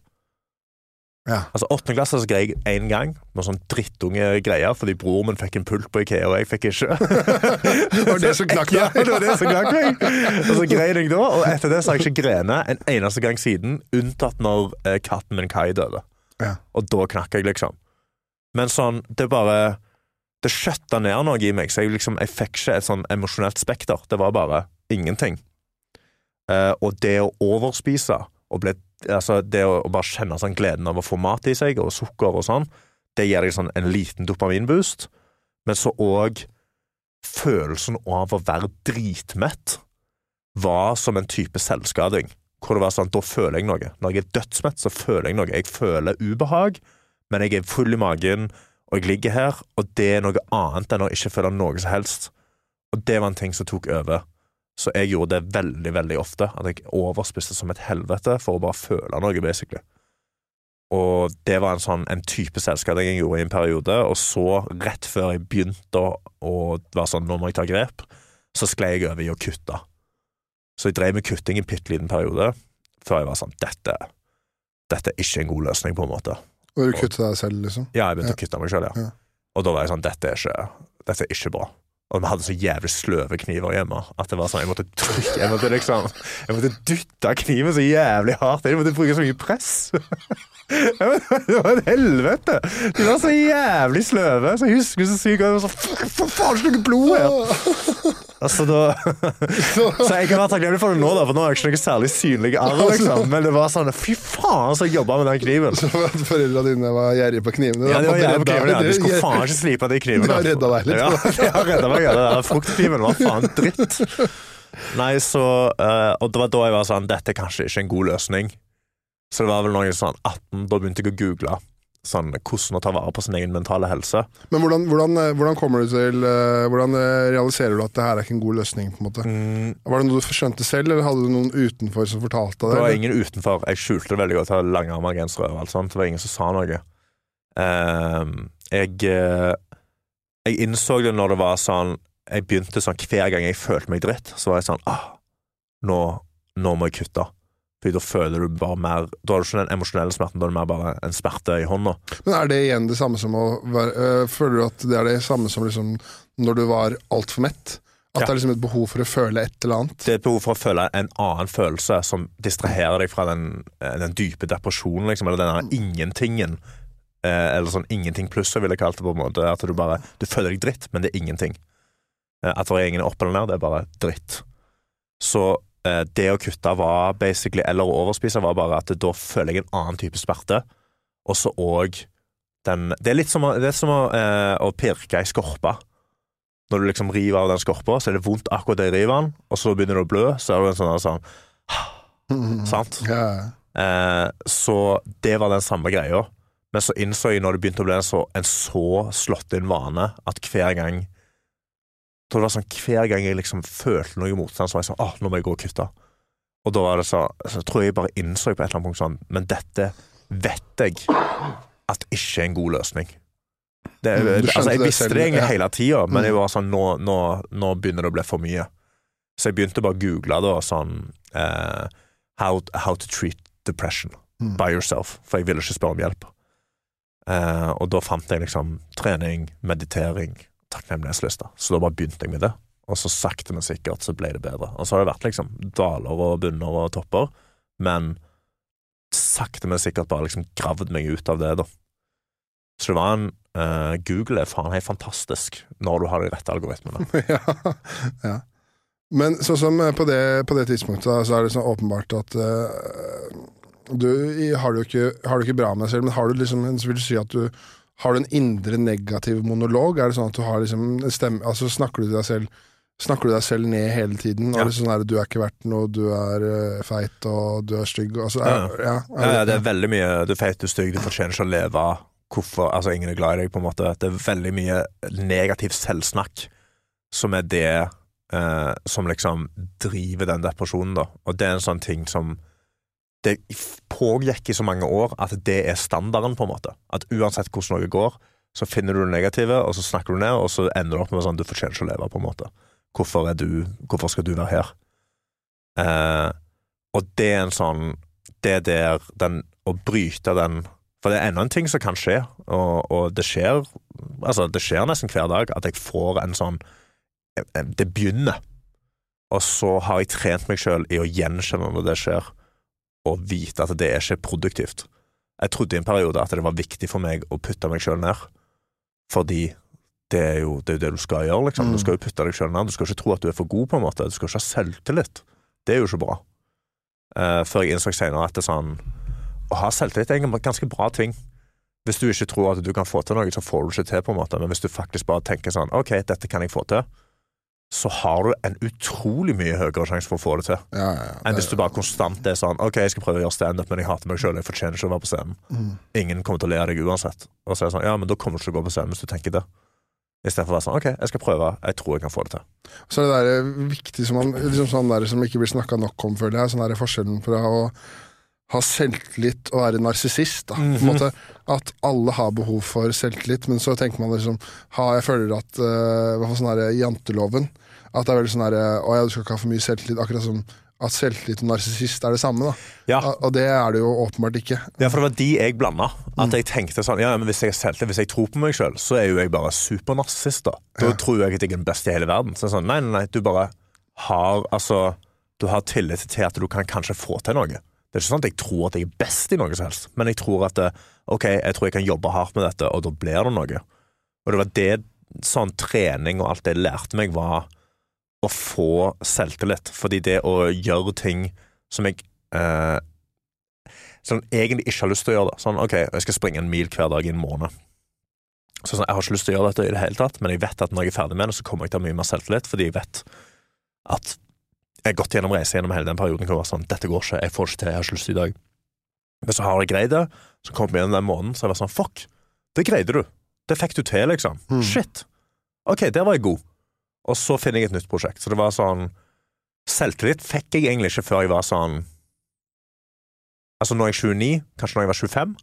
Ja. Altså Åttende klasse så grei jeg én gang, med sånn drittunge greier, fordi broren min fikk en pult på Ikea, og jeg fikk ikke. Det var det som knakk Ja, det var det som knakk meg. Og så grein jeg da, og etter det så har jeg ikke grenet en eneste gang siden, unntatt når eh, katten min Kai døde. Ja. Og da knakk jeg, liksom. Men sånn, det bare Det skjøtta ned noe i meg, så jeg liksom Jeg fikk ikke et sånn emosjonelt spekter. Det var bare ingenting. Eh, og det å overspise og ble, Altså, det å, bare kjenne sånn gleden av å få mat i seg, og sukker og sånn, det gir deg sånn en liten dopaminboost. Men så òg følelsen av å være dritmett var som en type selvskading. Hvor det var sånn, da føler jeg noe. Når jeg er dødsmett, så føler jeg noe. Jeg føler ubehag, men jeg er full i magen, og jeg ligger her, og det er noe annet enn å ikke føle noe som helst. Og det var en ting som tok over. Så jeg gjorde det veldig, veldig ofte. At jeg overspiste som et helvete for å bare føle noe, basically. Og det var en sånn en type selvskading jeg gjorde i en periode. Og så, rett før jeg begynte å, å være sånn nå må jeg ta grep, så sklei jeg over i å kutte. Så jeg drev med kutting en bitte liten periode før jeg var sånn dette, dette er ikke en god løsning, på en måte. Og du kuttet deg selv, liksom? Ja, jeg begynte å kutte meg sjøl, ja. Ja. Og da var jeg sånn dette er ikke, dette er ikke bra. Og vi hadde så jævlig sløve kniver hjemme at det var sånn, jeg måtte trykke Jeg måtte liksom Jeg måtte dytte kniven så jævlig hardt. Jeg måtte bruke så mye press. Det var et helvete! De var så jævlig sløve. Så jeg husker så sykt godt. Faen, det er ikke blod her! Altså, da, så jeg kan være takknemlig for det nå, da, for nå har jeg ikke noe særlig synlig arr. Liksom. Men det var sånn Fy faen, så jeg jobba med den kniven. Så at Foreldra dine var gjerrige på knivene? Ja, de var gjerrige på knivene. Ja. De skulle faen ikke slipe de knivene. De har redda deg litt. Ja, de har redda meg. Ja. Den der fruktkniven var faen dritt. Nei, så eh, Og det var da jeg var sånn Dette er kanskje ikke en god løsning. Så det var vel noe sånn 18, da begynte jeg å google sånn, hvordan å ta vare på sin egen mentale helse. Men hvordan, hvordan, eh, hvordan kommer du til eh, Hvordan eh, realiserer du at det her er ikke en god løsning? på en måte? Mm, Var det noe du skjønte selv, eller hadde du noen utenfor som fortalte det Det var ingen utenfor. Jeg skjulte det veldig godt. Jeg hadde langarma gensere og alt sånt. Det var ingen som sa noe. Eh, jeg, jeg innså det når det var sånn Jeg begynte sånn hver gang jeg følte meg dritt, så var jeg sånn ah, nå, nå må jeg kutte. For da føler du bare mer Da har du ikke den emosjonelle smerten, da er det mer bare en smerte i hånda. Men er det igjen det samme som å være øh, Føler du at det er det samme som liksom når du var altfor mett? At Ja. det er liksom et behov for å føle et eller annet? Det er et behov for å føle en annen følelse som distraherer deg fra den, eh, den dype depresjonen, liksom, eller den der ingentingen. Eh, eller sånn ingenting pluss, jeg kalle kalt det på en måte. At du bare Du føler deg dritt, men det er ingenting. Eh, at det er ingen opp eller ned, det er bare dritt. Så det å kutte var basically, eller å overspise, var bare at da føler jeg en annen type smerte. Og så òg den Det er litt som det er som å, eh, å pirke i skorpa. Når du liksom river av den skorpa, så er det vondt akkurat da jeg river den, og så begynner det å blø, så er det en sånn, sånn Sant? Ja, ja. Eh, så det var den samme greia. Men så innså jeg når det begynte å bli en så, en så slått inn vane, at hver gang jeg det var sånn, Hver gang jeg liksom følte noe motstand, så var jeg sånn åh, nå må jeg gå og kutte. Og da var det så, så tror jeg bare innså på et eller annet punkt sånn Men dette vet jeg at ikke er en god løsning. Det, Mm, altså, jeg visste det egentlig hele tida, men Mm. jeg var sånn nå, nå, nå begynner det å bli for mye. Så jeg begynte bare å google da sånn uh, how, how to treat depression Mm. by yourself, for jeg ville ikke spørre om hjelp. Uh, og da fant jeg liksom trening, meditering, takknemlighetsliste. Så da bare begynte jeg med det. Og så sakte, men sikkert så ble det bedre. Og så har det vært liksom daler og bunner og topper, men sakte, men sikkert bare liksom gravd meg ut av det, da. Så det var en uh, Google er faen helt fantastisk når du har de rette algoritmene. ja, ja. Men sånn som eh, på det, på det tidspunktet, da, så er det sånn åpenbart at uh, du har det jo ikke, ikke bra med deg selv, men har du liksom så vil du si at du har du en indre negativ monolog? Er det sånn at du har liksom stemme Altså snakker du deg selv Snakker du deg selv ned hele tiden? Ja. Og det er sånn at Du er ikke verdt noe, du er eh, feit og du er stygg. Altså, er, ja, er Ja, ja, det er veldig mye Du er feit, du er stygg, du fortjener ikke å leve. Hvorfor Altså, ingen er glad i deg, på en måte. Det er veldig mye negativ selvsnakk som er det eh, som liksom driver den depresjonen, da. Og det er en sånn ting som Det pågikk i så mange år at det er standarden, på en måte. At uansett hvordan noe går, så finner du det negative, og så snakker du ned, og så ender du opp med sånn du fortjener ikke å leve, på en måte. Hvorfor du Hvorfor skal du være her? Eh, og det er en sånn Det der den Å bryte den For det er enda en ting som kan skje, og, og det skjer Altså, det skjer nesten hver dag at jeg får en sånn Det begynner. Og så har jeg trent meg sjøl i å gjenkjenne når det skjer, og vite at det er ikke produktivt. Jeg trodde i en periode at det var viktig for meg å putte meg sjøl ned, fordi det er jo det, er det du skal gjøre, liksom. Mm. Du skal jo putte deg sjøl ned. Du skal ikke tro at du er for god, på en måte. Du skal ikke ha selvtillit. Det er jo ikke bra. Uh, før jeg innså senere at det er sånn Å ha selvtillit er en ganske bra ting. Hvis du ikke tror at du kan få til noe, så får du ikke til, på en måte. Men hvis du faktisk bare tenker sånn OK, dette kan jeg få til, så har du en utrolig mye høyere sjanse for å få det til. ja, ja, ja. Enn hvis du bare konstant er sånn OK, jeg skal prøve å gjøre standup, men jeg hater meg sjøl, jeg fortjener ikke å være på scenen. Mm. Ingen kommer til å le av deg uansett. Og så er det sånn, ja, men da kommer du ikke til å gå på scenen hvis du tenker det. Istedenfor å være sånn OK, jeg skal prøve, jeg tror jeg kan få det til. Så er det der viktig som, man, liksom sånn der som ikke blir snakka nok om, føler jeg. Sånn der forskjellen fra å ha selvtillit og være narsissist. Mhm. måte At alle har behov for selvtillit, men så tenker man liksom ha, Jeg føler at uh, sånn her janteloven At det er veldig sånn her Å ja, du skal ikke ha for mye selvtillit. Akkurat som at selvtillit og narsissist er det samme. da. Ja. Og- det er det jo åpenbart ikke. Ja, for det var de jeg blanda. At jeg tenkte sånn Ja, men hvis jeg, er selvtillit, hvis jeg tror på meg sjøl, så er jo jeg bare supernarsissist, da. Da Ja. tror jeg at jeg er den beste i hele verden. Så det er sånn, nei, nei, nei, du bare har Altså, du har tillit til at du kan kanskje få til noe. Det er ikke sånn at jeg tror at jeg er best i noe som helst, men jeg tror at OK, jeg tror jeg kan jobbe hardt med dette, og da blir det noe. Og det var det sånn trening og alt det jeg lærte meg, var å få selvtillit. Fordi det å gjøre ting som jeg eh, sånn, egentlig ikke har lyst til å gjøre det. Sånn, ok, jeg skal springe en mil hver dag i en måned. Så sånn, Jeg har ikke lyst til å gjøre dette i det hele tatt, men jeg vet at når jeg er ferdig med det, så kommer jeg til å ha mye mer selvtillit, fordi jeg vet at jeg har gått gjennom reise gjennom hele den perioden hvor jeg var sånn, dette går ikke, jeg får ikke til, jeg har ikke lyst til i dag. Men så har jeg greid det, så kom jeg gjennom den måneden, så jeg var sånn, fuck, det greide du. Det fikk du til, liksom. Mm. Shit. Ok, der var jeg god. Og så finner jeg et nytt prosjekt. Så det var sånn Selvtillit fikk jeg egentlig ikke før jeg var sånn Altså når jeg er 29, kanskje når jeg var 25.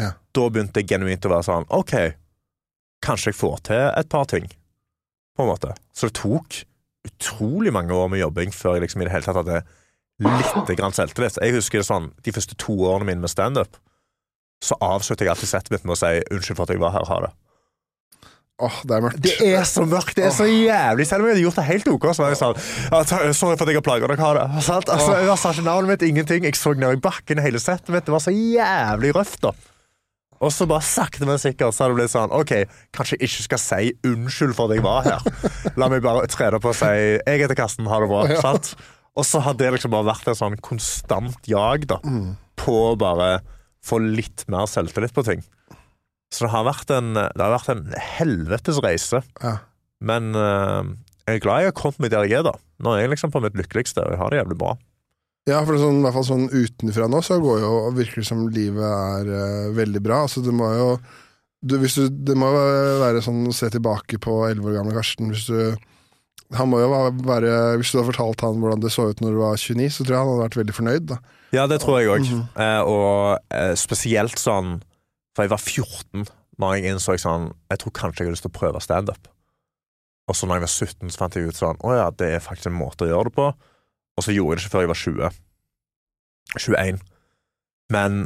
Ja. Da begynte jeg genuint å være sånn OK, kanskje jeg får til et par ting. På en måte. Så det tok utrolig mange år med jobbing før jeg liksom i det hele tatt hadde litt grann selvtillit. Jeg husker det sånn, De første to årene mine med standup, så avsluttet jeg alltid settet mitt med å si 'unnskyld for at jeg var her, ha det'. Åh, det er mørkt. Det er så mørkt, det er så jævlig. Selv om jeg hadde gjort det helt OK, så var jeg sånn 'Sorry for at jeg har plaga dere, det'. Altså, jeg sa ikke navnet mitt, ingenting. Jeg så ned i bakken hele settet mitt. Det var så jævlig røft, da. Og så bare sakte, men sikkert så hadde det blitt sånn OK, kanskje jeg ikke skal si unnskyld for at jeg var her. La meg bare tre det på og si 'Jeg heter Karsten, ha det bra'. Sant? Og så har det liksom bare vært et sånn konstant jag da, på å bare få litt mer selvtillit på ting. Så det har vært en, det har vært en helvetes reise. Ja. Men uh, jeg er glad jeg har kommet meg der jeg er, da. Nå er jeg liksom på mitt lykkeligste, og jeg har det jævlig bra. Ja, for det sånn, i hvert fall sånn utenfra nå, så går jo virkelig som livet er uh, veldig bra. Altså, du må jo du, du, Det må være sånn å se tilbake på elleve år gamle Karsten. Hvis du han må jo være, Hvis du hadde fortalt han hvordan det så ut når du var 29, så tror jeg han hadde vært veldig fornøyd. da. Ja, det tror jeg òg. Mhm. eh, og eh, spesielt sånn For jeg var 14 når jeg innså sånn Jeg tror kanskje jeg har lyst til å prøve standup. Og så når jeg var 17, så fant jeg ut sånn Å ja, det er faktisk en måte å gjøre det på. Og så gjorde jeg det ikke før jeg var 20. 21. Men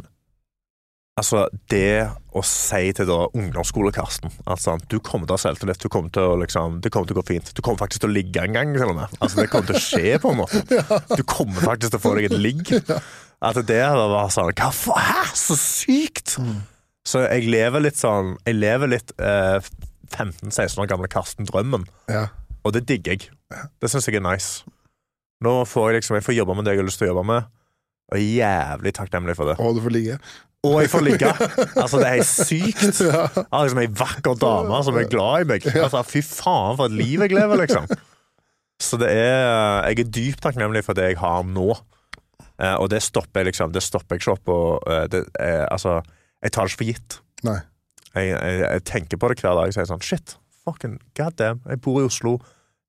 altså, det å si til da ungdomsskole-Karsten at sånn, du kommer til å ha selvtillit, du kommer til å liksom, det kommer til å gå fint. Du kommer faktisk til å ligge en gang, til og med. Altså, det kommer til å skje, på en måte. Du kommer faktisk til å få deg et ligg. At det var sånn Hva faen? Hæ? Så sykt! Så jeg lever litt sånn Jeg lever litt eh, 15-16 år gamle Karsten-drømmen, Ja. og det digger jeg. Det syns jeg er nice. Nå får jeg liksom Jeg får jobbe med det jeg har lyst til å jobbe med, og jeg er jævlig takknemlig for det. Og du får ligge. Og jeg får ligge! Altså, det er helt sykt. Jeg har liksom ei vakker dame som er glad i meg. Altså, Fy faen, for et liv jeg lever, liksom. Så det er Jeg er dypt takknemlig for det jeg har nå. Eh, og det stopper jeg liksom Det stopper jeg ikke opp og eh, det, eh, Altså, jeg tar det ikke for gitt. Nei. Jeg, jeg, jeg tenker på det hver dag Jeg sier sånn Shit, fucking god damn. Jeg bor i Oslo.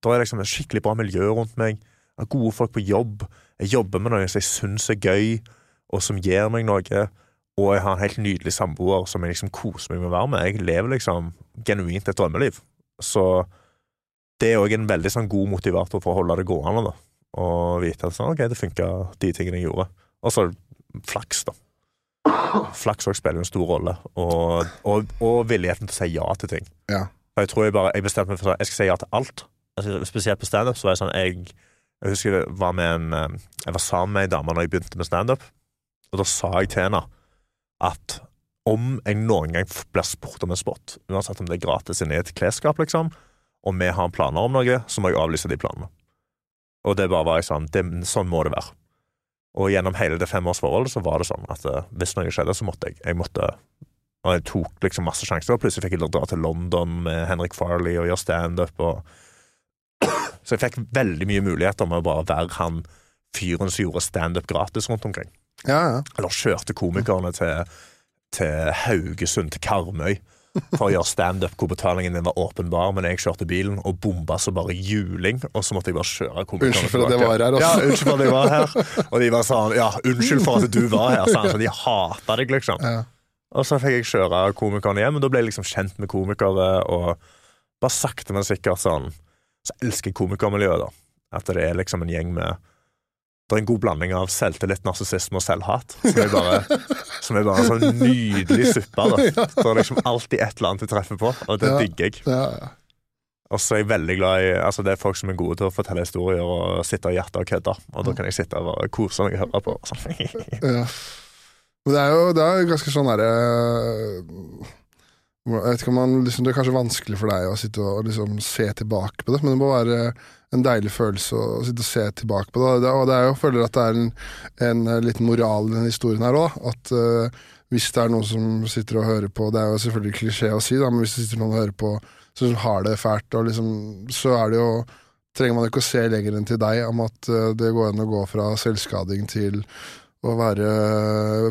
Da er det liksom et skikkelig bra miljø rundt meg. Jeg har gode folk på jobb. Jeg jobber med noe som jeg syns er gøy, og som gir meg noe. Og jeg har en helt nydelig samboer som jeg liksom koser meg med å være med. Jeg lever liksom genuint et drømmeliv. Så det er òg en veldig sånn god motivator for å holde det gående. da. Og vite at sånn, ok, det funka, de tingene jeg gjorde. Og så flaks, da. Flaks òg spiller en stor rolle, og, og, og villigheten til å si ja til ting. Ja. For Jeg tror jeg bare, jeg bestemte meg for at jeg skal si ja til alt. Altså, spesielt på standup. så var Jeg sånn, jeg, jeg husker jeg var med en eh, Jeg var sammen med ei dame når jeg begynte med standup, og da sa jeg til henne at om jeg noen gang blir spurt om en spot, uansett om det er gratis inne i et klesskap, liksom, og vi har planer om noe, så må jeg avlyse de planene. Og det bare var jeg sånn, det, sånn må det være. Og gjennom hele det femårsforholdet så var det sånn at eh, hvis noe skjedde, så måtte jeg. Jeg måtte Og jeg tok liksom masse sjanser, og plutselig fikk jeg dra til London med Henrik Farley og gjøre standup og Så jeg fikk veldig mye muligheter med å bare være han fyren som gjorde standup gratis rundt omkring. Ja, ja. Eller kjørte komikerne til, til Haugesund, til Karmøy. For å gjøre standup hvor betalingen din var åpenbar, men jeg kjørte bilen og bomba så bare juling, og så måtte jeg bare kjøre komikerne Unnskyld for at jeg var her, altså. Ja, unnskyld for at jeg var her. Og de var sånn Ja, unnskyld for at du var her. Sånn, så de hata deg, liksom. Ja. Og så fikk jeg kjøre komikerne hjem, og da ble jeg liksom kjent med komikere, og bare sakte, men sikkert sånn Så elsker jeg komikermiljøet, da. At det er liksom en gjeng med Det er en god blanding av selvtillit, narsissisme og selvhat. Som er bare, som er bare en sånn nydelig suppe. da Det er liksom alltid et eller annet du treffer på, og det Ja. digger jeg. Ja, ja. Og så er jeg veldig glad i Altså Det er folk som er gode til å fortelle historier og sitte i hjertet og kødde. Og da kan jeg sitte og bare kose meg og høre på. Sånn. Ja. Men det er jo det er ganske sånn derre Jeg vet ikke om man liksom, Det er kanskje vanskelig for deg å sitte og liksom se tilbake på det, men det må være en deilig følelse å sitte og se tilbake på det. Og det er jo, jeg føler at det er en, en eh, liten moral i denne historien her òg. At uh, hvis det er noen som sitter og hører på Det er jo selvfølgelig klisjé å si, da, men hvis det sitter noen og hører på som har det fælt, liksom, så er det jo trenger man ikke å se lenger enn til deg om at uh, det går an å gå fra selvskading til å være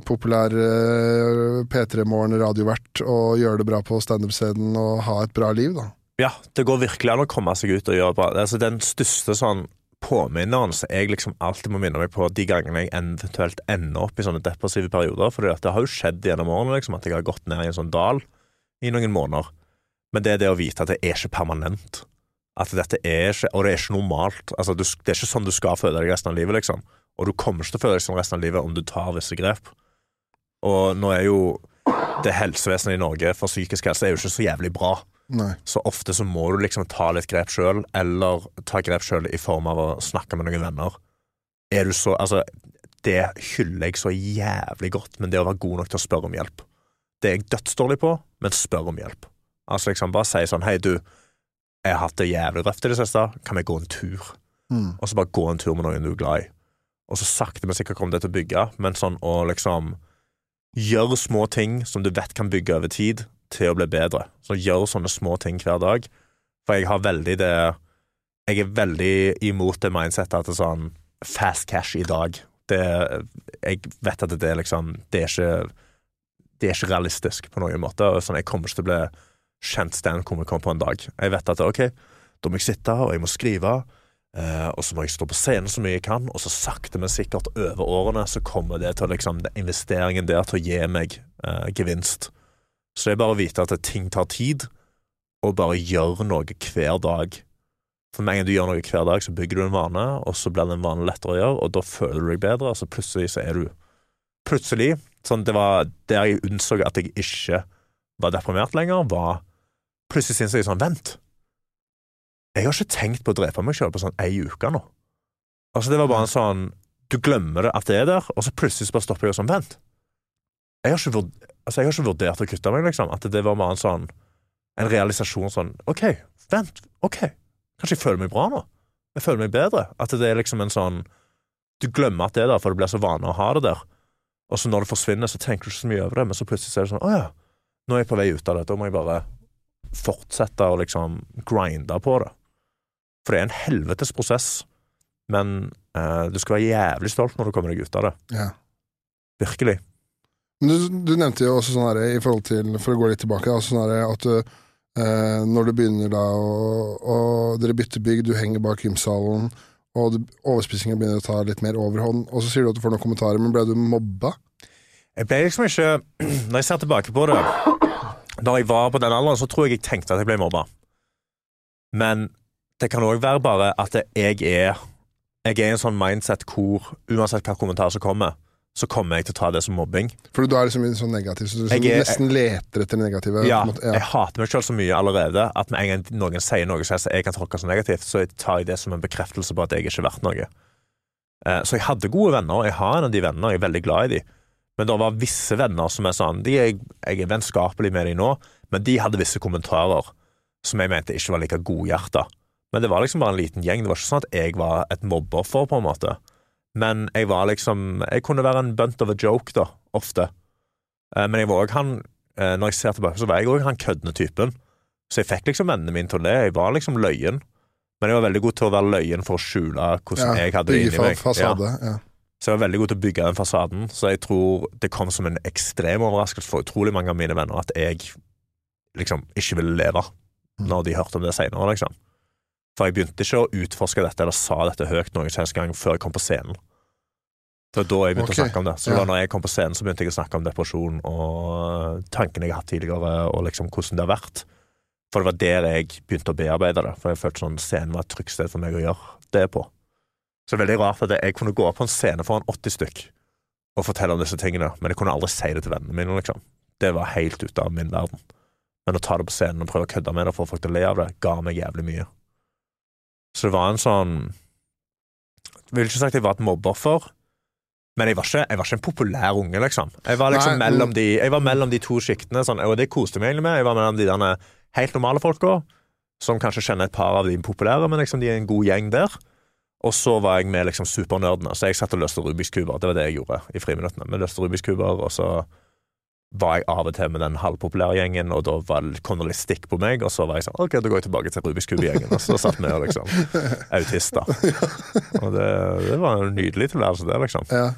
populær eh, P3 Morgen-radiovert og gjøre det bra på standup-scenen og ha et bra liv, da. Ja, det går virkelig an å komme seg ut og gjøre bra. Altså, den største sånn påminneren som jeg liksom alltid må minne meg på de gangene jeg eventuelt ender opp i sånne depressive perioder. For det har jo skjedd gjennom årene liksom, at jeg har gått ned i en sånn dal i noen måneder. Men det er det å vite at det er ikke permanent. At dette er ikke, Og det er ikke normalt. Altså, du, det er ikke sånn du skal føle deg resten av livet, liksom. Og du kommer ikke til å føle deg sånn resten av livet om du tar visse grep. Og nå er jo det helsevesenet i Norge for psykisk helse er jo ikke så jævlig bra. Nei. Så ofte så må du liksom ta litt grep sjøl, eller ta grep sjøl i form av å snakke med noen venner. Er du så Altså, det hyller jeg så jævlig godt, men det å være god nok til å spørre om hjelp. Det er jeg dødsdårlig på, men spør om hjelp. Altså liksom bare si sånn Hei, du, jeg har hatt det jævlig røft i det siste, kan vi gå en tur? Mm. Og så bare gå en tur med noen du er glad i. Og så sakte, men sikkert kommer det til å bygge, men sånn å liksom Gjør små ting som du vet kan bygge over tid, til å bli bedre. Så gjør sånne små ting hver dag. For jeg har veldig det Jeg er veldig imot det mindsettet at det er sånn fast cash i dag. Det, jeg vet at det er liksom Det er ikke Det er ikke realistisk på noen måte. Sånn, jeg kommer ikke til å bli kjent standup-komiker på en dag. Jeg vet at ok, da må jeg sitte, og jeg må skrive. Eh, og så må jeg stå på scenen så mye jeg kan, og så sakte, men sikkert over årene så kommer det til å liksom, investeringen der til å gi meg eh, gevinst. Så det er bare å vite at ting tar tid, og bare gjør noe hver dag. For med en gang du gjør noe hver dag, så bygger du en vane, og så blir den vanen lettere å gjøre, og da føler du deg bedre, og så plutselig så er du Plutselig, sånn det var der jeg innså at jeg ikke var deprimert lenger, var Plutselig syntes jeg sånn Vent, jeg har ikke tenkt på å drepe meg selv på sånn ei uke nå. Altså, det var bare en sånn Du glemmer det at det er der, og så plutselig så bare stopper jeg og sånn Vent. Jeg har ikke, vurd altså, jeg har ikke vurdert å kutte meg, liksom. At det var bare en sånn En realisasjon sånn OK, vent. OK. Kanskje jeg føler meg bra nå? Jeg føler meg bedre. At det er liksom en sånn Du glemmer at det er der, for det blir så vane å ha det der. Og så når det forsvinner, så tenker du ikke så mye over det, men så plutselig så er det sånn Å ja, nå er jeg på vei ut av det. Da må jeg bare fortsette å liksom grinde på det. For det er en helvetes prosess, men eh, du skal være jævlig stolt når du kommer deg ut av det. Ja. Virkelig. Du, du nevnte jo også sånn her, i forhold til, for å gå litt tilbake, altså sånn her, at du, eh, når du begynner da, og, dere bytter bygg, du henger bak gymsalen, og du, begynner å ta litt mer overhånd, og så sier du at du får noen kommentarer, men ble du mobba? Jeg ble liksom ikke Når jeg ser tilbake på det Da jeg var på den alderen, så tror jeg jeg tenkte at jeg ble mobba. Men det kan òg være bare at jeg er Jeg er i en sånn mindset hvor uansett hva kommentar som kommer, så kommer jeg til å ta det som mobbing. For du er liksom sånn negativ, så du Jeg nesten leter etter det negative. Ja, måte, ja. jeg hater meg selv så mye allerede at med en gang noen sier noe som jeg kan tolke som negativt, så tar jeg det som en bekreftelse på at jeg ikke er verdt noe. Eh, Så jeg hadde gode venner, jeg har en av de vennene, og jeg er veldig glad i de. Men det var visse venner som er sånn de er, Jeg er vennskapelig med dem nå, men de hadde visse kommentarer som jeg mente ikke var like godhjerta. Men det var liksom bare en liten gjeng. Det var ikke sånn at jeg var et mobbeoffer, på en måte. Men jeg var liksom Jeg kunne være en bunt of a joke, da, ofte. Eh, Men jeg var òg han eh, Når jeg ser tilbake, så var jeg òg han køddende typen. Så jeg fikk liksom vennene mine til det. Jeg var liksom løyen. Men jeg var veldig god til å være løyen for å skjule hvordan jeg hadde det inni meg. fa- fasade. Ja. Så jeg var veldig god til å bygge den fasaden. Så jeg tror det kom som en ekstrem overraskelse for utrolig mange av mine venner at jeg liksom ikke ville leve når de hørte om det seinere, liksom. For jeg begynte ikke å utforske dette eller sa dette høyt noen som gang før jeg kom på scenen. Det var da jeg begynte okay. å snakke om det. Så det ja. var når jeg kom på scenen, så begynte jeg å snakke om depresjon og tankene jeg har hatt tidligere, og liksom hvordan det har vært. For det var der jeg begynte å bearbeide det. For jeg følte sånn scenen var et trygt sted for meg å gjøre det på. Så det er veldig rart at jeg kunne gå opp på en scene foran 80 stykk og fortelle om disse tingene, men jeg kunne aldri si det til vennene mine, liksom. Det var helt ute av min verden. Men å ta det på scenen og prøve å kødde med det og få folk til å le av det, ga meg jævlig mye. Så det var en sånn Jeg vil ikke sagt jeg var et mobbeoffer, men jeg var, ikke, jeg var ikke en populær unge, liksom. Jeg var liksom Nei, mellom, de, jeg var mellom de to sjiktene, sånn, og det koste meg egentlig med. Jeg var mellom de derne helt normale folka, som kanskje kjenner et par av de populære, men liksom de er en god gjeng der. Og så var jeg med liksom supernerdene, så jeg satt og løste Rubiks kuber. Det var det jeg gjorde i friminuttene. Vi løste Rubiks kuber, og så var jeg av og til med den halvpopulære gjengen, og da var det, kom det litt stikk på meg, og så var jeg sånn OK, da går jeg tilbake til Rubiks kube-gjengen, og så satt vi og liksom autister. Og det, det var en nydelig tilværelse, det, liksom. Ja.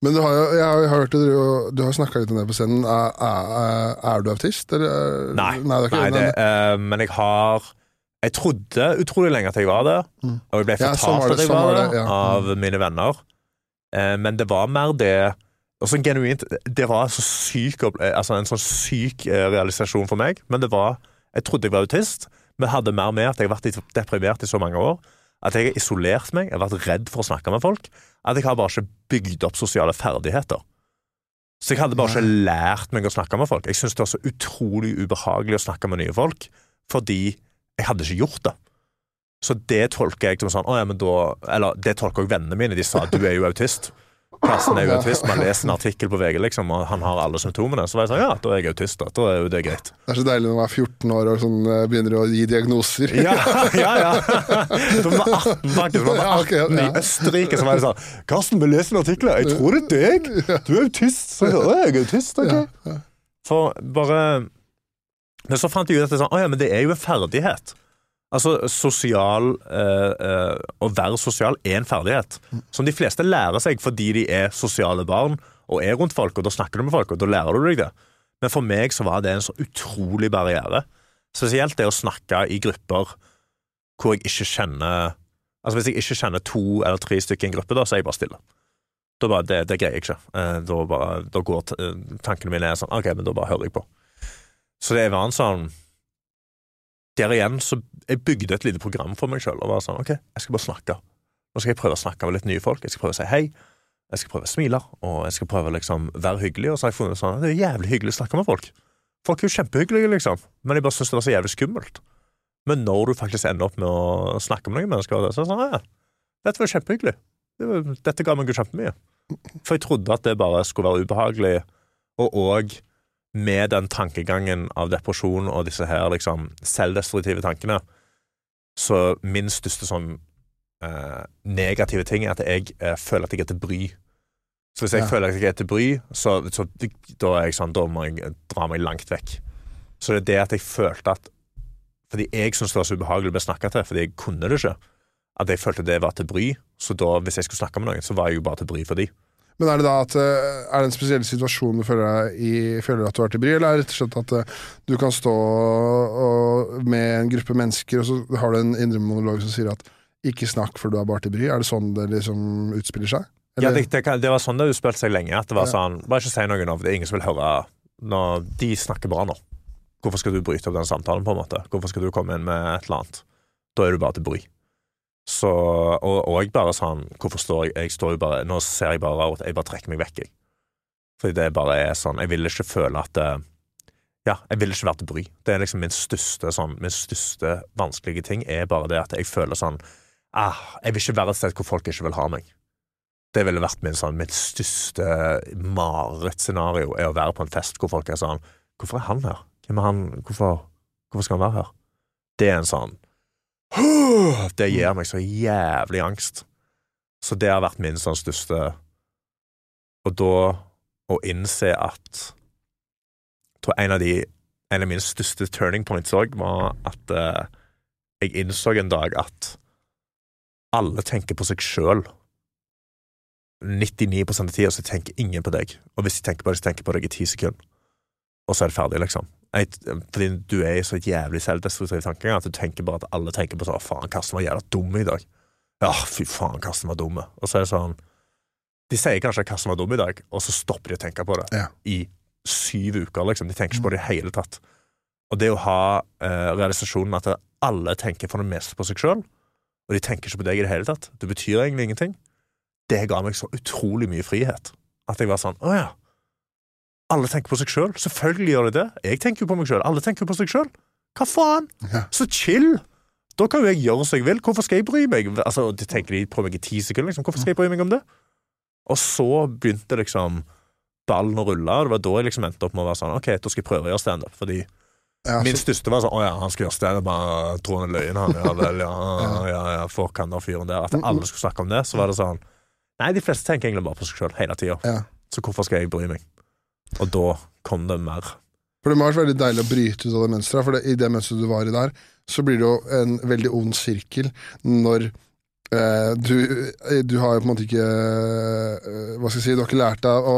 Men du har jo, jeg har hørt det, du, du har snakka litt om det på scenen. Er, er, er du autist, eller? Nei, det er ikke Nei, det, uh, men jeg har Jeg trodde utrolig lenge at jeg var det, Mm. og jeg ble fortalt ja, det, at jeg sånn var var det, det, ja. av mine venner. uh, men det var mer det og så genuint Det var så syk altså en sånn syk eh, realisasjon for meg. Men det var Jeg trodde jeg var autist, men hadde mer med at jeg har vært deprimert i så mange år. At jeg har isolert meg, jeg har vært redd for å snakke med folk. At jeg har bare ikke bygd opp sosiale ferdigheter. Så jeg hadde bare ikke lært meg å snakke med folk. Jeg syns det var så utrolig ubehagelig å snakke med nye folk, fordi jeg hadde ikke gjort det. Så det tolker jeg som sånn, å ja, men da, eller det tolker også vennene mine. De sa du er jo autist. Karsten er jo autist. Man leser en artikkel på VG, liksom, og han har alle symptomene. Så var jeg sånn, ja, da er jeg autist. Da, da er jo det greit. Det er så deilig når man er 14 år og sånn, eh, begynner å gi diagnoser. Ja, ja, ja. Da var 18, faktisk. Da var Ja, ok, jeg 18 i. Østerrike, så var det sånn Karsten, vi leser en artikkel. Jeg tror det er deg. Du er autist. Så jeg, sa, «Å, jeg er autist, ok. For bare Men så fant jeg ut at det sånn, ja, men det er jo en ferdighet. Altså, sosial eh, eh, Å være sosial er en ferdighet som de fleste lærer seg fordi de er sosiale barn og er rundt folk, og da snakker du med folk, og da lærer du deg det. Men for meg så var det en så utrolig barriere. Spesielt det å snakke i grupper hvor jeg ikke kjenner Altså Hvis jeg ikke kjenner to eller tre stykker i en gruppe, da, så er jeg bare stille. Da bare, det, det greier jeg ikke. Eh, Da, bare, da går eh, tankene mine er sånn OK, men da bare hører jeg på. Så det var en sånn Der igjen så Jeg bygde et lite program for meg sjøl og var sånn OK, jeg skal bare snakke. Nå skal jeg prøve å snakke med litt nye folk. Jeg skal prøve å si hei. Jeg skal prøve å smile, og jeg skal prøve å liksom være hyggelig. Og så har jeg funnet sånn det er jævlig hyggelig å snakke med folk. Folk er jo kjempehyggelige, liksom, men jeg bare syns det var så jævlig skummelt. Men når du faktisk ender opp med å snakke med noen mennesker, så er det sånn ja, dette var kjempehyggelig. Dette ga meg jo kjempemye. For jeg trodde at det bare skulle være ubehagelig, og òg med den tankegangen av depresjon og disse her liksom selvdestruktive tankene, så min største sånn eh, negative ting er at jeg eh, føler at jeg er til bry. Så hvis jeg Ja. føler at jeg er til bry, så, så da er jeg sånn, da må jeg dra meg langt vekk. Så det er det at jeg følte at Fordi jeg syntes det var så ubehagelig å bli snakka til, fordi jeg kunne det ikke. At jeg følte det var til bry. Så da, hvis jeg skulle snakke med noen, så var jeg jo bare til bry for de. Men er det da at eh, Er det en spesiell situasjon du føler, i, føler at du har til bry, eller er det rett og slett at eh, du kan stå og, med en gruppe mennesker, og så har du en indre monolog som sier at 'ikke snakk, for du er bare til bry'? Er det sånn det liksom utspiller seg? Ja, det, det, det var sånn det utspilte seg lenge. At det var Ja. sånn Bare ikke si noe nå, for det er ingen som vil høre når de snakker bra nå. Hvorfor skal du bryte opp den samtalen, på en måte? Hvorfor skal du komme inn med et eller annet? Da er du bare til bry. Så, og, og jeg bare sånn Hvorfor står jeg Jeg står jo bare Nå ser jeg bare at jeg bare trekker meg vekk, jeg. Fordi det bare er sånn Jeg vil ikke føle at eh, Ja, jeg vil ikke være til bry. Det er liksom min største sånn Min største vanskelige ting er bare det at jeg føler sånn ah, Jeg vil ikke være et sted hvor folk ikke vil ha meg. Det ville vært min sånn, mitt største marerittscenario, er å være på en fest hvor folk er sånn Hvorfor er han her? Hvem er han? Hvorfor, hvorfor skal han være her? Det er en sånn Det gir meg så jævlig angst. Så det har vært min sånn største Og da å innse at tror en av de En av mine største turning points òg var at eh, jeg innså en dag at alle tenker på seg sjøl. 99 av tida så tenker ingen på deg, og hvis de tenker på deg, så tenker de på deg i ti sekunder, og så er det ferdig, liksom. jeg, Fordi du er i så jævlig selvdestruktiv tankegang at du tenker bare at alle tenker på sånn Faen, Karsten var jævla dum i dag. Ja, fy faen, Karsten var dum. Og så er det sånn De sier kanskje at Karsten var dum i dag, og så stopper de å tenke på det Ja. i syv uker, liksom. De tenker ikke på det i hele tatt. Og det å ha eh, realisasjonen at alle tenker for det meste på seg sjøl, og de tenker ikke på deg i det hele tatt, det betyr egentlig ingenting, det ga meg så utrolig mye frihet. At jeg var sånn Å ja. Alle tenker på seg sjøl. Selvfølgelig gjør de det. Jeg tenker jo på meg sjøl. Alle tenker jo på seg sjøl. Hva faen? Ja. Så chill! Da kan jo jeg gjøre som jeg vil. Hvorfor skal jeg bry meg? Altså, de tenker de på meg i ti sekunder. Liksom. Hvorfor skal jeg bry meg om det? Og så begynte liksom ballen å rulle, og det var da jeg liksom endte opp med å være sånn OK, da skal jeg prøve å gjøre standup. Fordi Ja, min største var sånn Å ja, han skal gjøre standup, bare tror han er løgn, han. Ja vel, ja, ja, ja, fuck han der fyren der. At alle skulle snakke om det. Så var det sånn Nei, de fleste tenker egentlig bare på seg sjøl hele tida. ja. Så hvorfor skal jeg bry meg? Og da kom det mer. For det må ha vært veldig deilig å bryte ut av det mønsteret. For det, i det mønsteret du var i der, så blir det jo en veldig ond sirkel når eh, du, du har jo på en måte ikke eh, Hva skal jeg si, du har ikke lært deg å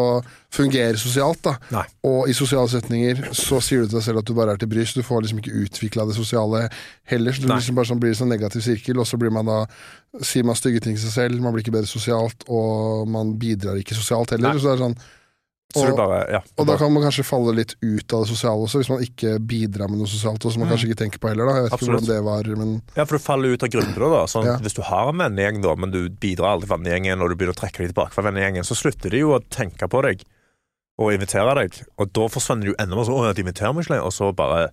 fungere sosialt. da Nei. Og i sosiale setninger så sier du til deg selv at du bare er til bry, så du får liksom ikke utvikla det sosiale heller. Så det Nei. liksom bare sånn, blir en sånn negativ sirkel, og så blir man da sier man stygge ting til seg selv, man blir ikke bedre sosialt, og man bidrar ikke sosialt heller. Nei. Så det er sånn Så Og- bare Ja. og da kan man kanskje falle litt ut av det sosiale også, hvis man ikke bidrar med noe sosialt, Også, som man kanskje ikke tenker på heller. da Jeg vet ikke hvordan det var, men Ja, for du faller ut av grunnen da. Sånn, Ja. Hvis du har en vennegjeng, da, men du bidrar aldri til vennegjengen, og du begynner å trekke deg tilbake fra vennegjengen, så slutter de jo å tenke på deg og invitere deg. Og da forsvinner du enda mer sånn 'Å, de inviterer meg ikke lenger', og så bare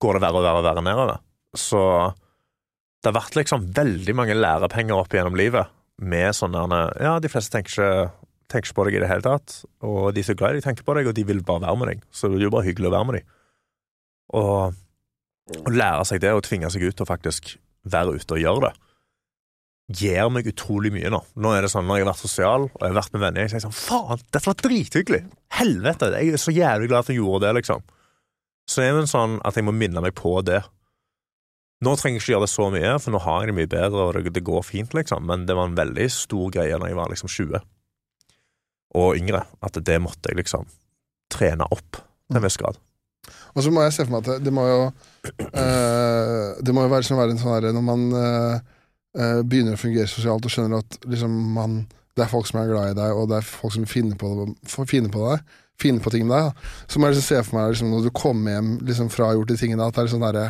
går det verre og verre og verre nedover. Så det har vært liksom veldig mange lærepenger opp gjennom livet med sånn der Ja, de fleste tenker ikke, tenker ikke på deg i det hele tatt, og de er så glad i deg, tenker på deg, og de vil bare være med deg. Så det er jo bare hyggelig å være med dem. Og å lære seg det og tvinge seg ut til å faktisk være ute og gjøre det, gir meg utrolig mye nå. Nå er det sånn, når jeg har vært sosial og jeg har vært med venner, jeg sier sånn Faen, dette var drithyggelig! Helvete! Jeg er så jævlig glad at jeg gjorde det, liksom. Så det er det sånn at jeg må minne meg på det. Nå trenger jeg ikke gjøre det så mye, for nå har jeg det mye bedre, og det går fint, liksom. Men det var en veldig stor greie da jeg var liksom 20 og yngre, at det måtte jeg liksom trene opp til en viss grad. Og så må jeg se for meg at det, det må jo eh, Det må jo være, sånn, være en sånn herre når man eh, eh, begynner å fungere sosialt og skjønner at liksom man det er folk som er glad i deg, og det er folk som finner på, finner på deg. Finner på ting med deg. Da. Så må jeg liksom se for meg liksom, når du kommer hjem liksom, fra å ha gjort de tingene, at det er sånn derre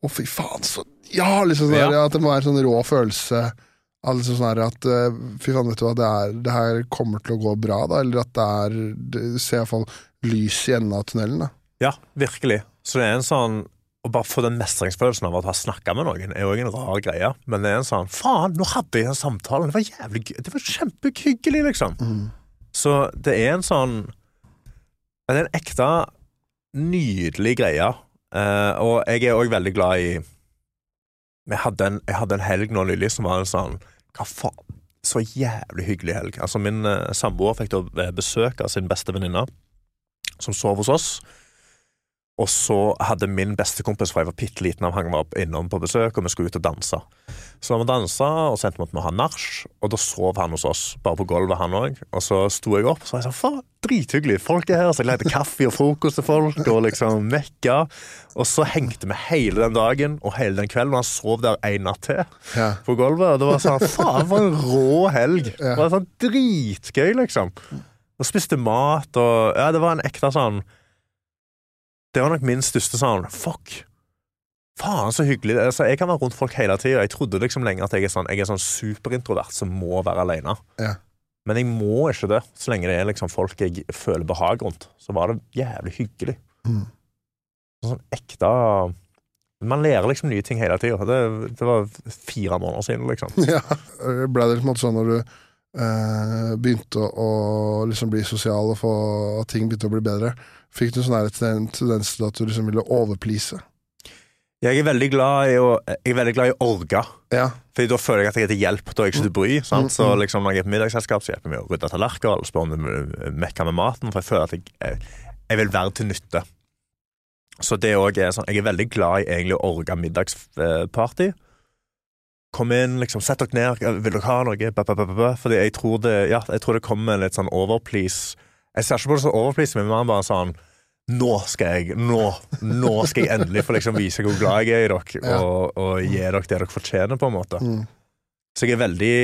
Å, fy faen, så Ja! Liksom sånn Ja. der, At det må være en sånn rå følelse. Av som sånn at eh, Fy faen, vet du hva, det, er, det her kommer til å gå bra, da. Eller at det er Du ser iallfall lys i enden av tunnelen, da. Ja, virkelig. Så det er en sånn Å bare få den mestringsfølelsen av å ha snakka med noen, er jo en rar greie. Men det er en sånn Faen, nå hadde jeg den samtalen! Det var jævlig gøy. Det var kjempehyggelig, liksom. Så det er en sånn Det er en ekte nydelig greie. Uh, og jeg er òg veldig glad i jeg hadde, en, jeg hadde en helg nå nylig som var en sånn Hva faen? Så jævlig hyggelig helg. Altså Min eh, samboer fikk da eh, besøk av sin beste venninne, som sov hos oss. Og så hadde min bestekompis fra jeg var bitte liten han var innom på besøk, og vi skulle ut og danse. Så vi dansa, og så endte vi opp med å ha nach, og da sov han hos oss, bare på gulvet, han òg. Og så sto jeg opp, og så var jeg sånn faen, drithyggelig, folk er her, så jeg lagde kaffe og frokost til folk, og liksom mekka. Og så hengte vi hele den dagen og hele den kvelden, og han sov der en natt til Ja. på gulvet. Og det var sånn faen, for en rå helg. Det var sånn dritgøy, liksom. Og spiste mat, og ja, det var en ekte sånn Det var nok min største sånn fuck. Faen, så hyggelig. Altså, jeg kan være rundt folk hele tida. Jeg trodde liksom lenge at jeg er sånn Jeg er sånn superintrovert som må være alene. Ja. Men jeg må ikke det, så lenge det er liksom folk jeg føler behag rundt. Så var det jævlig hyggelig. Mm. Sånn ekte Man lærer liksom nye ting hele tida. Det, det var fire måneder siden, liksom. Ja. Ble det en sånn når du eh, begynte å liksom bli sosial og få, at ting begynte å bli bedre? Fikk du sånn tendens til at du liksom ville overplease? Jeg er veldig glad i å Jeg er veldig glad i orga. Ja. Fordi da føler jeg at jeg er til hjelp, da er jeg ikke til bry. Sant? Mm, Så mm. liksom når jeg er på middagsselskap, så hjelper jeg meg å rydde tallerkener eller spørre om mekker med maten, for jeg føler at jeg, jeg, vil være til nytte. Så det òg er sånn Jeg er veldig glad i egentlig å orge middagsparty. Kom inn, liksom, sett dere ned, vil dere ha noe? Fordi jeg tror det Ja, jeg tror det kommer litt sånn overplease. Jeg ser ikke på det som overplease, men mer bare sånn nå skal jeg nå, nå skal jeg endelig få liksom vise hvor glad jeg er i dere, Ja. og, og gi dere det dere fortjener, på en måte. Mm. Så jeg er veldig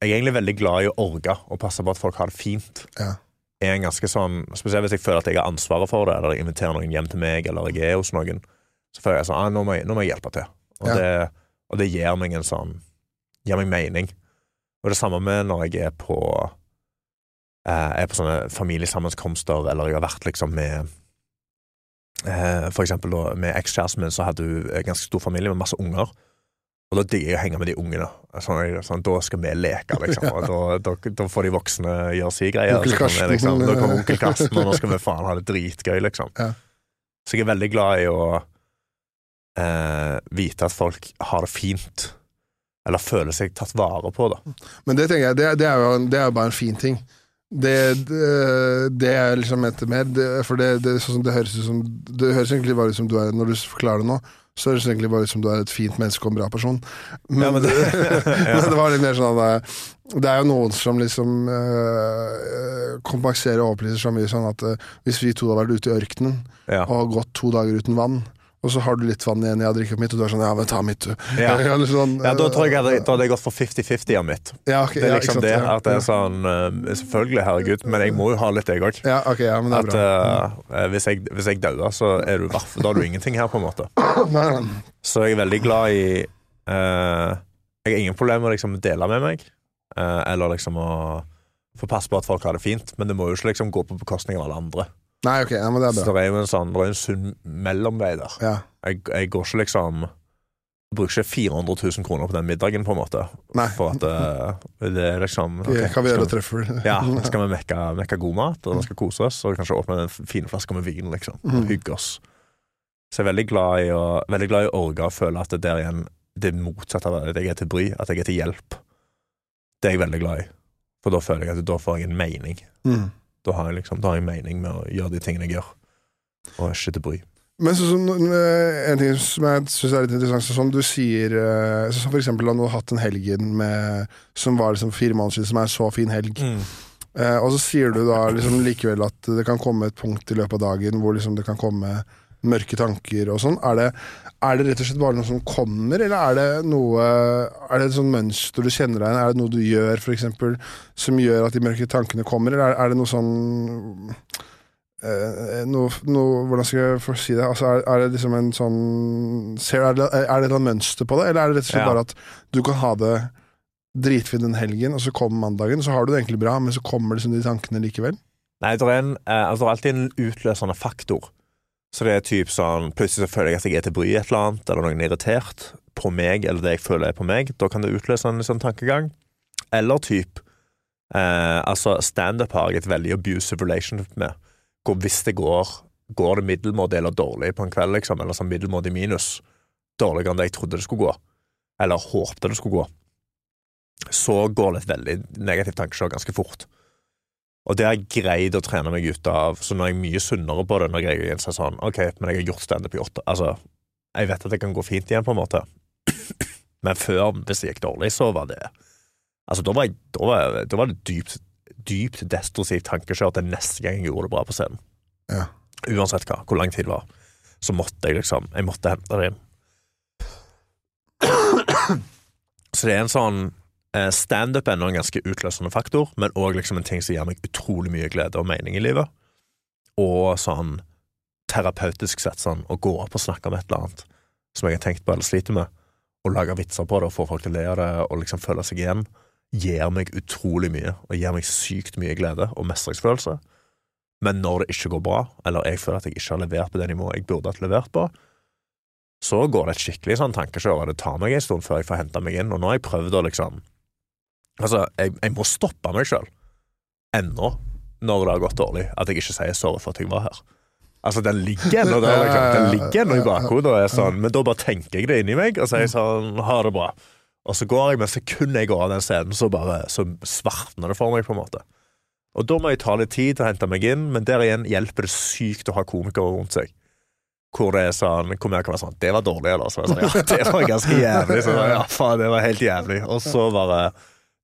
Jeg er egentlig veldig glad i å orge og passe på at folk har det fint. Ja. Jeg er en ganske sånn Spesielt hvis jeg føler at jeg har ansvaret for det, eller jeg inviterer noen hjem til meg, eller jeg er hos noen, så føler jeg sånn ah, nå, må jeg, nå må jeg hjelpe til. Og, Ja. det, og det gir meg en sånn Gir meg mening. Og det samme med når jeg er på eh, er på sånne familiesammenkomster, eller jeg har vært liksom med eh, For eksempel med ekskjæresten min, så hadde hun ganske stor familie med masse unger. Og da digger jeg å henge med de ungene. Sånn, sånn, da skal vi leke, liksom. Og da, da, da får de voksne gjøre si greier. Karsten. liksom, da kommer onkel Karsten, og nå skal vi faen ha det dritgøy, liksom. Ja. Så jeg er veldig glad i å eh, vite at folk har det fint. Eller føler seg tatt vare på, da. Men det tenker jeg, det, det, er jo, det er bare en fin ting. Det, det, det er liksom etter mer, det, for det, det, sånn som det høres ut som Det høres egentlig bare ut som du er Når du forklarer det nå, så høres det egentlig bare ut som du er et fint menneske og en bra person. Men, Ja, men det- men det var litt mer sånn at det, det er jo noen som liksom øh, kompenserer og opplyser så mye sånn at øh, hvis vi to hadde vært ute i ørkenen Ja. og gått to dager uten vann, og så har du litt vann igjen, drikker opp mitt, og du er sånn ja, men ta mitt, du. Ja. ja, sånn, Ja, da tror jeg jeg hadde, da hadde jeg gått for 50-50 av mitt. ja, okay, Det er liksom sant, det. At det er sånn eh, Selvfølgelig, herregud, men jeg må jo ha litt, jeg òg. Ja, okay, ja, men det er At bra. Uh, hvis jeg, hvis jeg dauer, så er du. Da har du ingenting her, på en måte. Nei, nei. Så jeg er veldig glad i uh, Jeg har ingen problemer med å liksom dele med meg, uh, eller liksom å få passe på at folk har det fint, men det må jo ikke liksom gå på bekostning av alle andre. Nei, ok, ja, men det er Så bra. det er jo en sånn Det er en sunn mellomvei der. Ja. Jeg, jeg går ikke liksom Bruker ikke 400 000 kroner på den middagen, på en måte. Nei. For at eh, det er liksom ok, Kaviar skal og trøffel. Ja, nå skal vi mekke, mekke god mat, og vi skal kose oss, og kanskje åpne en fine flaske med vin, liksom. Og Mhm. hygge oss. Så jeg er veldig glad i å, veldig glad i å orge og føle at det der igjen det motsatte av at jeg er til bry, at jeg er til hjelp. Det er jeg veldig glad i. For da føler jeg at da får jeg en mening. Mm. Da har jeg liksom, da har jeg mening med å gjøre de tingene jeg gjør, og ikke til bry. Men så, øh, en ting som jeg syns er litt interessant, så sånn du sier øh, så Som for eksempel da du har hatt en helgen med, som var liksom fire måneder siden, som er en så fin helg. Eh, og så sier du da liksom likevel at det kan komme et punkt i løpet av dagen hvor liksom det kan komme mørke tanker og sånn. Er det, er det rett og slett bare noe som kommer, eller er det noe Er det et sånt mønster du kjenner deg igjen? Er det noe du gjør, for eksempel, som gjør at de mørke tankene kommer, eller er, det noe sånn eh, noe, noe, Hvordan skal jeg få si det? Altså, er, er det liksom en sånn ser, Er det, er det et mønster på det, eller er det rett og slett Ja. bare at du kan ha det dritfint den helgen, og så kommer mandagen, så har du det egentlig bra, men så kommer liksom de tankene likevel? Nei, det er, en, eh, altså, det er alltid en utløsende faktor. Så det er typ sånn Plutselig så føler jeg at jeg er til bry et eller annet, eller noen er irritert på meg, eller det jeg føler er på meg. Da kan det utløse en sånn tankegang. Eller typ eh, Altså, standup har jeg et veldig abusive relationship med. Hvor hvis det går Går det middelmådig eller dårlig på en kveld, liksom, eller sånn middelmådig minus, dårligere enn det jeg trodde det skulle gå, eller håpte det skulle gå, så går det et veldig negativt tankeshow ganske fort. Og det har jeg greid å trene meg ut av, så nå er jeg mye sunnere på det når jeg er sånn OK, men jeg har gjort standup i åtte Altså, jeg vet at det kan gå fint igjen, på en måte. Men før, hvis det gikk dårlig, så var det Altså, da var, jeg, da var, da var det dypt, dypt destruktivt tankekjør til neste gang jeg gjorde det bra på scenen. Ja. Uansett hva, hvor lang tid det var. Så måtte jeg liksom Jeg måtte hente det inn. Så det er en sånn Standup er ennå en ganske utløsende faktor, men òg liksom en ting som gir meg utrolig mye glede og mening i livet. Og sånn terapeutisk sett, sånn å gå opp og snakke om et eller annet som jeg har tenkt på eller sliter med, og lage vitser på det og få folk til å le av det og liksom føle seg igjen, gir meg utrolig mye, og gir meg sykt mye glede og mestringsfølelse. Men når det ikke går bra, eller jeg føler at jeg ikke har levert på det nivået jeg burde hatt levert på, så går det et skikkelig sånn tankekjør, og det tar meg en stund før jeg får henta meg inn, og nå har jeg prøvd å liksom Altså, jeg, jeg må stoppe meg sjøl, ennå, når det har gått dårlig, at jeg ikke sier sorry for at jeg var her. Altså, den ligger ennå der, liksom. Den ligger ennå i bakhodet, og er sånn, men da bare tenker jeg det inni meg, og sier sånn, ha det bra. Og så går jeg, men sekundet jeg går av den scenen, så bare så svartner det for meg, på en måte. Og da må jeg ta litt tid til å hente meg inn, men der igjen hjelper det sykt å ha komikere rundt seg. Hvor det er sånn, hvor mer kan være sånn Det var dårlig, eller? Så er det sånn, ja, det var ganske jævlig. Så, ja, faen, det var helt jævlig. Og så bare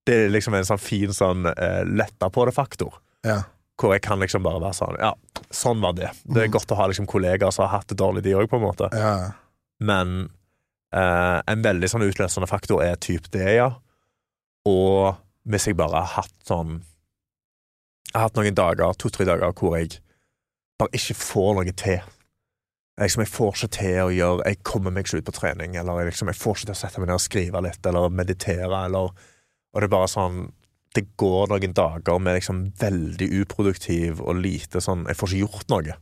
Det er liksom en sånn fin sånn uh, letta på det-faktor. Ja. Hvor jeg kan liksom bare være sånn Ja, sånn var det. Det er godt å ha liksom kollegaer som har hatt det dårlig, de òg, på en måte. Ja. Men uh, en veldig sånn utløsende faktor er typ det, ja. Og hvis jeg bare har hatt sånn Jeg har hatt noen dager, to-tre dager, hvor jeg bare ikke får noe til. Jeg, liksom, jeg får ikke til å gjøre Jeg kommer meg ikke ut på trening, eller jeg, liksom, jeg får ikke til å sette meg ned og skrive litt, eller meditere, eller Og det er bare sånn Det går noen dager med liksom veldig uproduktiv og lite sånn Jeg får ikke gjort noe.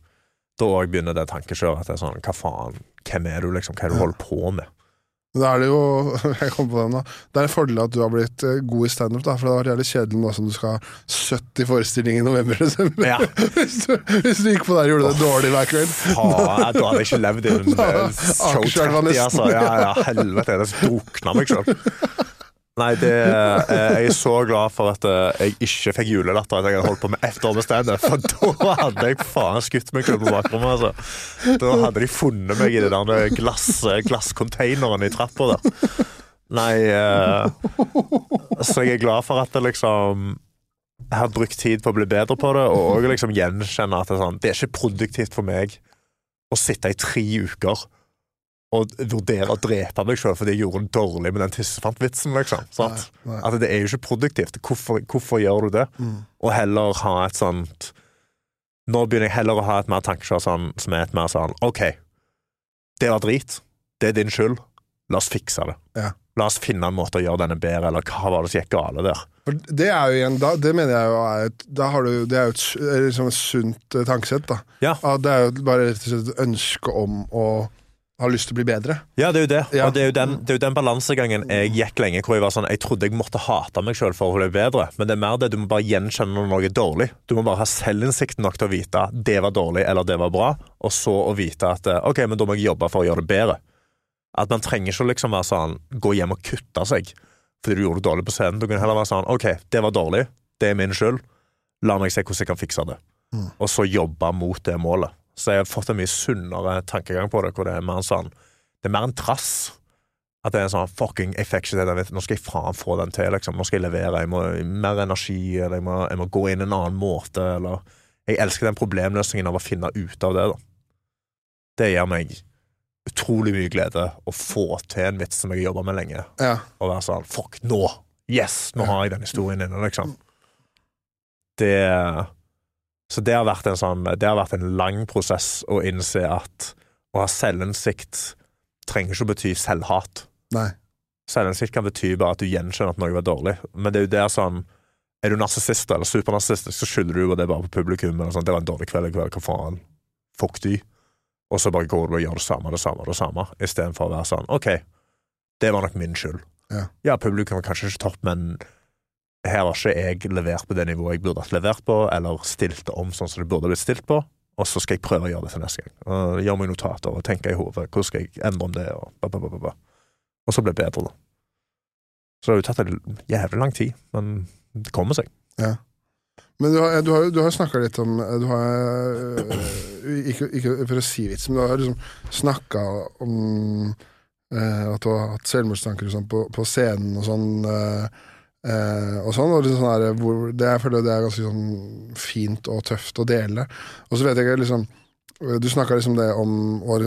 Da òg begynner det tankekjøret at det er sånn Hva faen? Hvem er du, liksom? Hva er det du holder på med? Da er det jo Jeg kom på den da, Det er en fordel at du har blitt eh, god i standup, for det har vært jævlig kjedelig nå som du skal ha 70 forestillinger i november-desember. Ja. hvis, du, hvis du gikk på der og gjorde det dårlig hver kveld. Da hadde jeg ikke levd i en eh, show Akerselva 30, altså. Ja, ja, helvete, jeg hadde drukna meg sjøl. Nei, det, eh, jeg er så glad for at eh, jeg ikke fikk julelatter at jeg hadde holdt på med med for da hadde jeg faen skutt meg selv på bakrommet. Altså. Da hadde de funnet meg i det der glass, glasscontaineren i trappa der. Nei eh, Så jeg er glad for at det liksom jeg har brukt tid på å bli bedre på det, og òg liksom gjenkjenne at det er, sånn, det er ikke produktivt for meg å sitte i tre uker og vurdere å drepe meg sjøl fordi jeg gjorde det dårlig med den tissefant-vitsen. Liksom, sant? Nei, nei. Altså, det er jo ikke produktivt. Hvorfor, hvorfor gjør du det? Mm. Og heller ha et sånt Nå begynner jeg heller å ha et mer tankekjør sånn, som er et mer sånn OK, det var drit. Det er din skyld. La oss fikse det. Ja. La oss finne en måte å gjøre denne bedre, eller hva var det som gikk gale der? For det er jo igjen, da, det mener jeg jo er et, du, Det er jo et, liksom et sunt eh, tankesett. da. Ja. det er jo bare rett og slett et ønske om å ha lyst til å bli bedre. Ja, det er jo det. Ja. Og det er jo den, det er jo den balansegangen jeg gikk lenge hvor jeg var sånn Jeg trodde jeg måtte hate meg sjøl for å bli bedre, men det er mer det du må bare gjenkjenne når noe er dårlig. Du må bare ha selvinnsikt nok til å vite det var dårlig eller det var bra, og så å vite at eh, OK, men da må jeg jobbe for å gjøre det bedre. At man trenger ikke liksom være sånn gå hjem og kutte seg fordi du gjorde det dårlig på scenen. Du kan heller være sånn OK, det var dårlig, det er min skyld. La meg se hvordan jeg kan fikse det. Mm. Og så jobbe mot det målet. Så jeg har fått en mye sunnere tankegang på det, hvor det er mer en sånn Det er mer en trass. At det er en sånn fucking, jeg fikk ikke det, nå skal jeg faen få den til, liksom. Nå skal jeg levere, jeg må mer energi, eller jeg må, jeg må gå inn en annen måte, eller Jeg elsker den problemløsningen av å finne ut av det, da. Det gir meg utrolig mye glede å få til en vits som jeg har jobba med lenge, Ja. og være sånn Fuck, nå! Yes! Nå har jeg den historien inne, liksom. Det Så det har vært en sånn Det har vært en lang prosess å innse at å ha selvinnsikt trenger ikke å bety selvhat. Nei. Selvinnsikt kan bety bare at du gjenkjenner at noe var dårlig. Men det er jo der sånn Er du narsissist eller supernarsissistisk, så skylder du jo det bare på publikum. Eller sånn, 'Det var en dårlig kveld i kveld, hva faen? Fuck de.' Og så bare går du og gjør det samme, det samme, det samme, istedenfor å være sånn 'OK, det var nok min skyld'. Ja. publikum var kanskje ikke topp, men her har ikke jeg levert på det nivået jeg burde hatt levert på, eller stilt om sånn som det burde blitt stilt på. Og så skal jeg prøve å gjøre det til neste gang. Og gjøre meg notater og tenke i hodet. Hvordan skal jeg endre om det? Og, ba, ba, ba, og så bli bedre, da. Så det har jo tatt en jævlig lang tid, men det kommer seg. Men du har, du har, snakka litt om du har, øh, ikke, ikke for å si vits, men du har liksom snakka om eh, at du har hatt selvmordstanker sånn på, på scenen og sånn. øh, øh, og sånn, og liksom sånn her, hvor, det, jeg føler det er ganske sånn fint og tøft å dele. Og så vet jeg ikke liksom øh, Du snakka liksom det om og,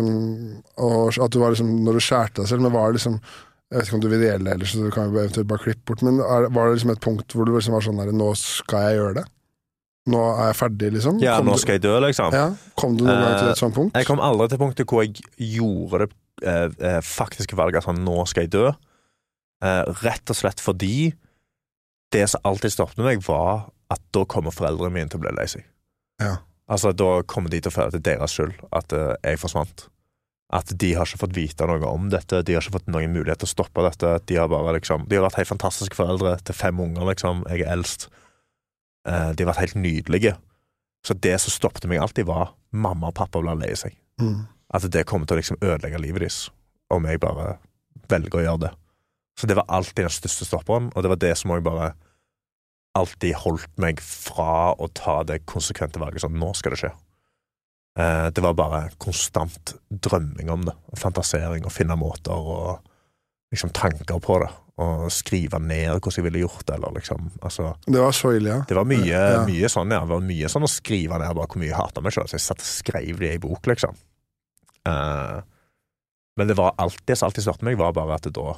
og at du var liksom Når du skjærte deg selv, men var det liksom jeg vet ikke om du vil dele det ellers, så du kan eventuelt bare klippe bort. Men er, var det liksom et punkt hvor du liksom var sånn der Nå skal jeg gjøre det? Nå er jeg ferdig, liksom? Ja, Kom nå du- skal jeg dø, liksom. ja, Kom du noen gang til et sånt punkt? Jeg kom aldri til punktet hvor jeg gjorde det uh, eh, faktiske valget sånn, nå skal jeg dø. Eh, rett og slett fordi det som alltid stoppet meg, var at da kommer foreldrene mine til å bli lei seg. Ja. Altså, da kommer de til å føle at det er deres skyld at eh, jeg forsvant. At de har ikke fått vite noe om dette, de har ikke fått noen mulighet til å stoppe dette. De har bare liksom De har vært helt fantastiske foreldre til fem unger, liksom. Jeg er eldst. Eh, de har vært helt nydelige. Så det som stoppet meg alltid, var mamma og pappa ble lei seg. Mm. At det kommer til å liksom ødelegge livet deres om jeg bare velger å gjøre det. Så det var alltid den største stopperen, og det var det som òg bare alltid holdt meg fra å ta det konsekvente valget sånn nå skal det skje. Eh, det var bare konstant drømming om det, fantasering og finne måter og liksom tanker på det. Og skrive ned hvordan jeg ville gjort det, eller liksom altså, Det var så ille, ja. Det var mye, Ja. mye sånn, ja. Det var mye sånn å skrive ned bare hvor mye jeg hata meg sjøl. Så jeg satt og skrev det i bok, liksom. Eh, men det var det som alltid stoppet meg, var bare at det da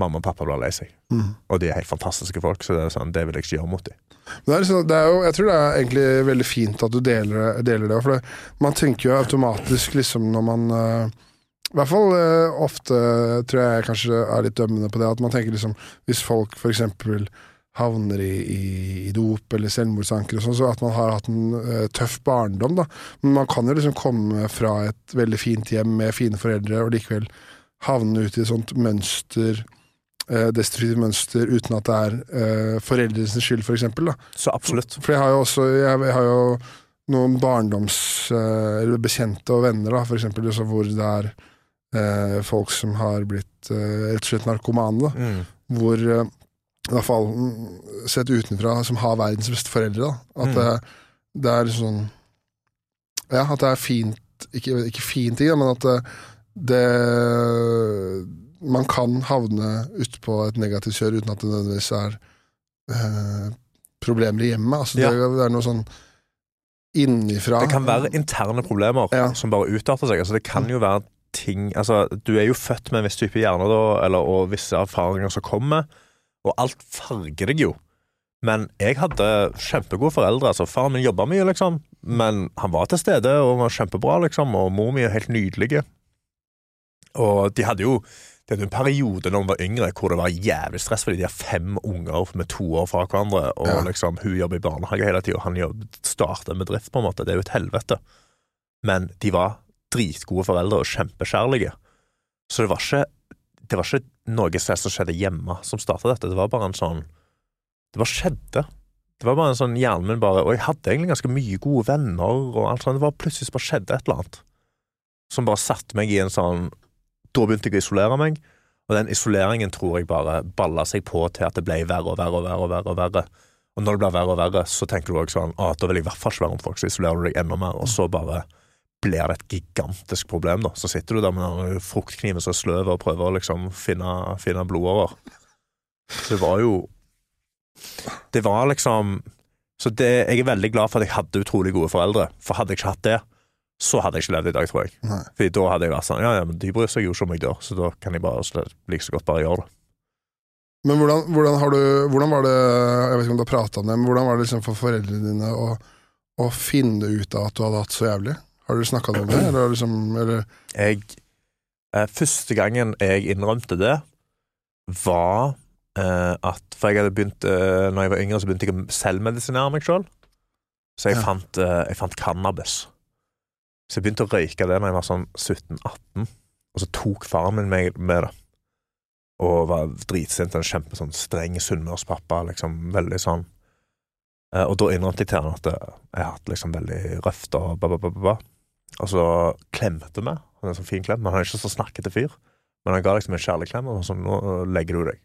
mamma og pappa blir lei seg. Mm. Og de er helt fantastiske folk, så det er sånn, det vil jeg ikke gjøre mot dem. Det er liksom, det er jo, jeg tror det er egentlig veldig fint at du deler, deler det. For det, man tenker jo automatisk liksom når man eh, I hvert fall eh, ofte tror jeg kanskje er litt dømmende på det, at man tenker liksom Hvis folk f.eks. havner i, i, i dop eller selvmordsanker og sånn, så at man har hatt en eh, tøff barndom, da. Men man kan jo liksom komme fra et veldig fint hjem med fine foreldre, og likevel havne ut i et sånt mønster destruktivt mønster uten at det er eh, foreldrenes skyld, for eksempel. Så absolutt. For jeg har jo også jeg, har jo noen barndoms... eh, eller bekjente og venner, da, for eksempel, hvor det er eh, folk som har blitt eh, rett og slett narkomane, da. Mm. Hvor eh, i hvert fall mm, sett utenfra, som har verdens beste foreldre, da. At Mm. det, det er sånn Ja, at det er fint Ikke, ikke fint ting, men at det, det Man kan havne utpå et negativt kjør uten at det nødvendigvis er eh, problemer i hjemmet. Altså, Ja. det, det er noe sånn innifra. Det kan være interne problemer Ja. som bare utarter seg. Altså, det kan jo være ting altså, Du er jo født med en viss type hjerne da, eller, og visse erfaringer som kommer, og alt farger deg jo. Men jeg hadde kjempegode foreldre. altså Faren min jobba mye, liksom, men han var til stede og var kjempebra, liksom, og mor mi er helt nydelig. Og de hadde jo det er en periode da hun var yngre hvor det var jævlig stress fordi de har fem unger med to år fra hverandre, og Ja. liksom hun jobber i barnehage hele tida, og han jobber, starter en bedrift, på en måte. Det er jo et helvete. Men de var dritgode foreldre og kjempekjærlige. Så det var ikke det var ikke noe sted som skjedde hjemme som starta dette. Det var bare en sånn Det bare skjedde. Det var bare en sånn hjernen min bare Og jeg hadde egentlig ganske mye gode venner, og alt sånt. Det var plutselig bare skjedde et eller annet som bare satte meg i en sånn Da begynte jeg å isolere meg, og den isoleringen tror jeg bare balla seg på til at det ble verre og verre og verre. Og verre og verre. Og når det blir verre og verre, så tenker du også sånn at da vil jeg i hvert fall ikke være rundt folk, så isolerer du deg enda mer, og så bare blir det et gigantisk problem, da. Så sitter du der med den fruktkniven som er sløv og prøver å liksom finne, finne blodårer. Så det var jo Det var liksom Så det, jeg er veldig glad for at jeg hadde utrolig gode foreldre, for hadde jeg ikke hatt det, så hadde jeg ikke levd i dag, tror jeg. Nei. Fordi da hadde jeg vært sånn Ja, ja, men de bryr seg jo ikke om jeg dør, så da kan jeg bare like så godt bare gjøre det. Men hvordan, hvordan, har du, hvordan var det Jeg vet ikke om du har prata om det, men hvordan var det liksom for foreldrene dine å, å finne ut av at du hadde hatt så jævlig? Har du snakka om det, eller liksom eller, Jeg eh, Første gangen jeg innrømte det, var eh, at For jeg hadde begynt eh, Når jeg var yngre, så begynte jeg å selvmedisinere meg sjøl. Så jeg, Ja. fant, eh, jeg fant cannabis. Så jeg begynte å røyke det når jeg var sånn 17-18, og så tok faren min meg med det. Og var dritsint, en kjempe sånn streng sunnmørspappa, liksom, veldig sånn. Eh, og da innrømte jeg til han at eh, jeg har hatt liksom veldig røft og ba, ba, ba, ba. Og så klemte vi. Han er en sånn fin klem, men han er ikke så snakkete fyr. Men han ga liksom en kjærlig og sånn, nå legger du deg.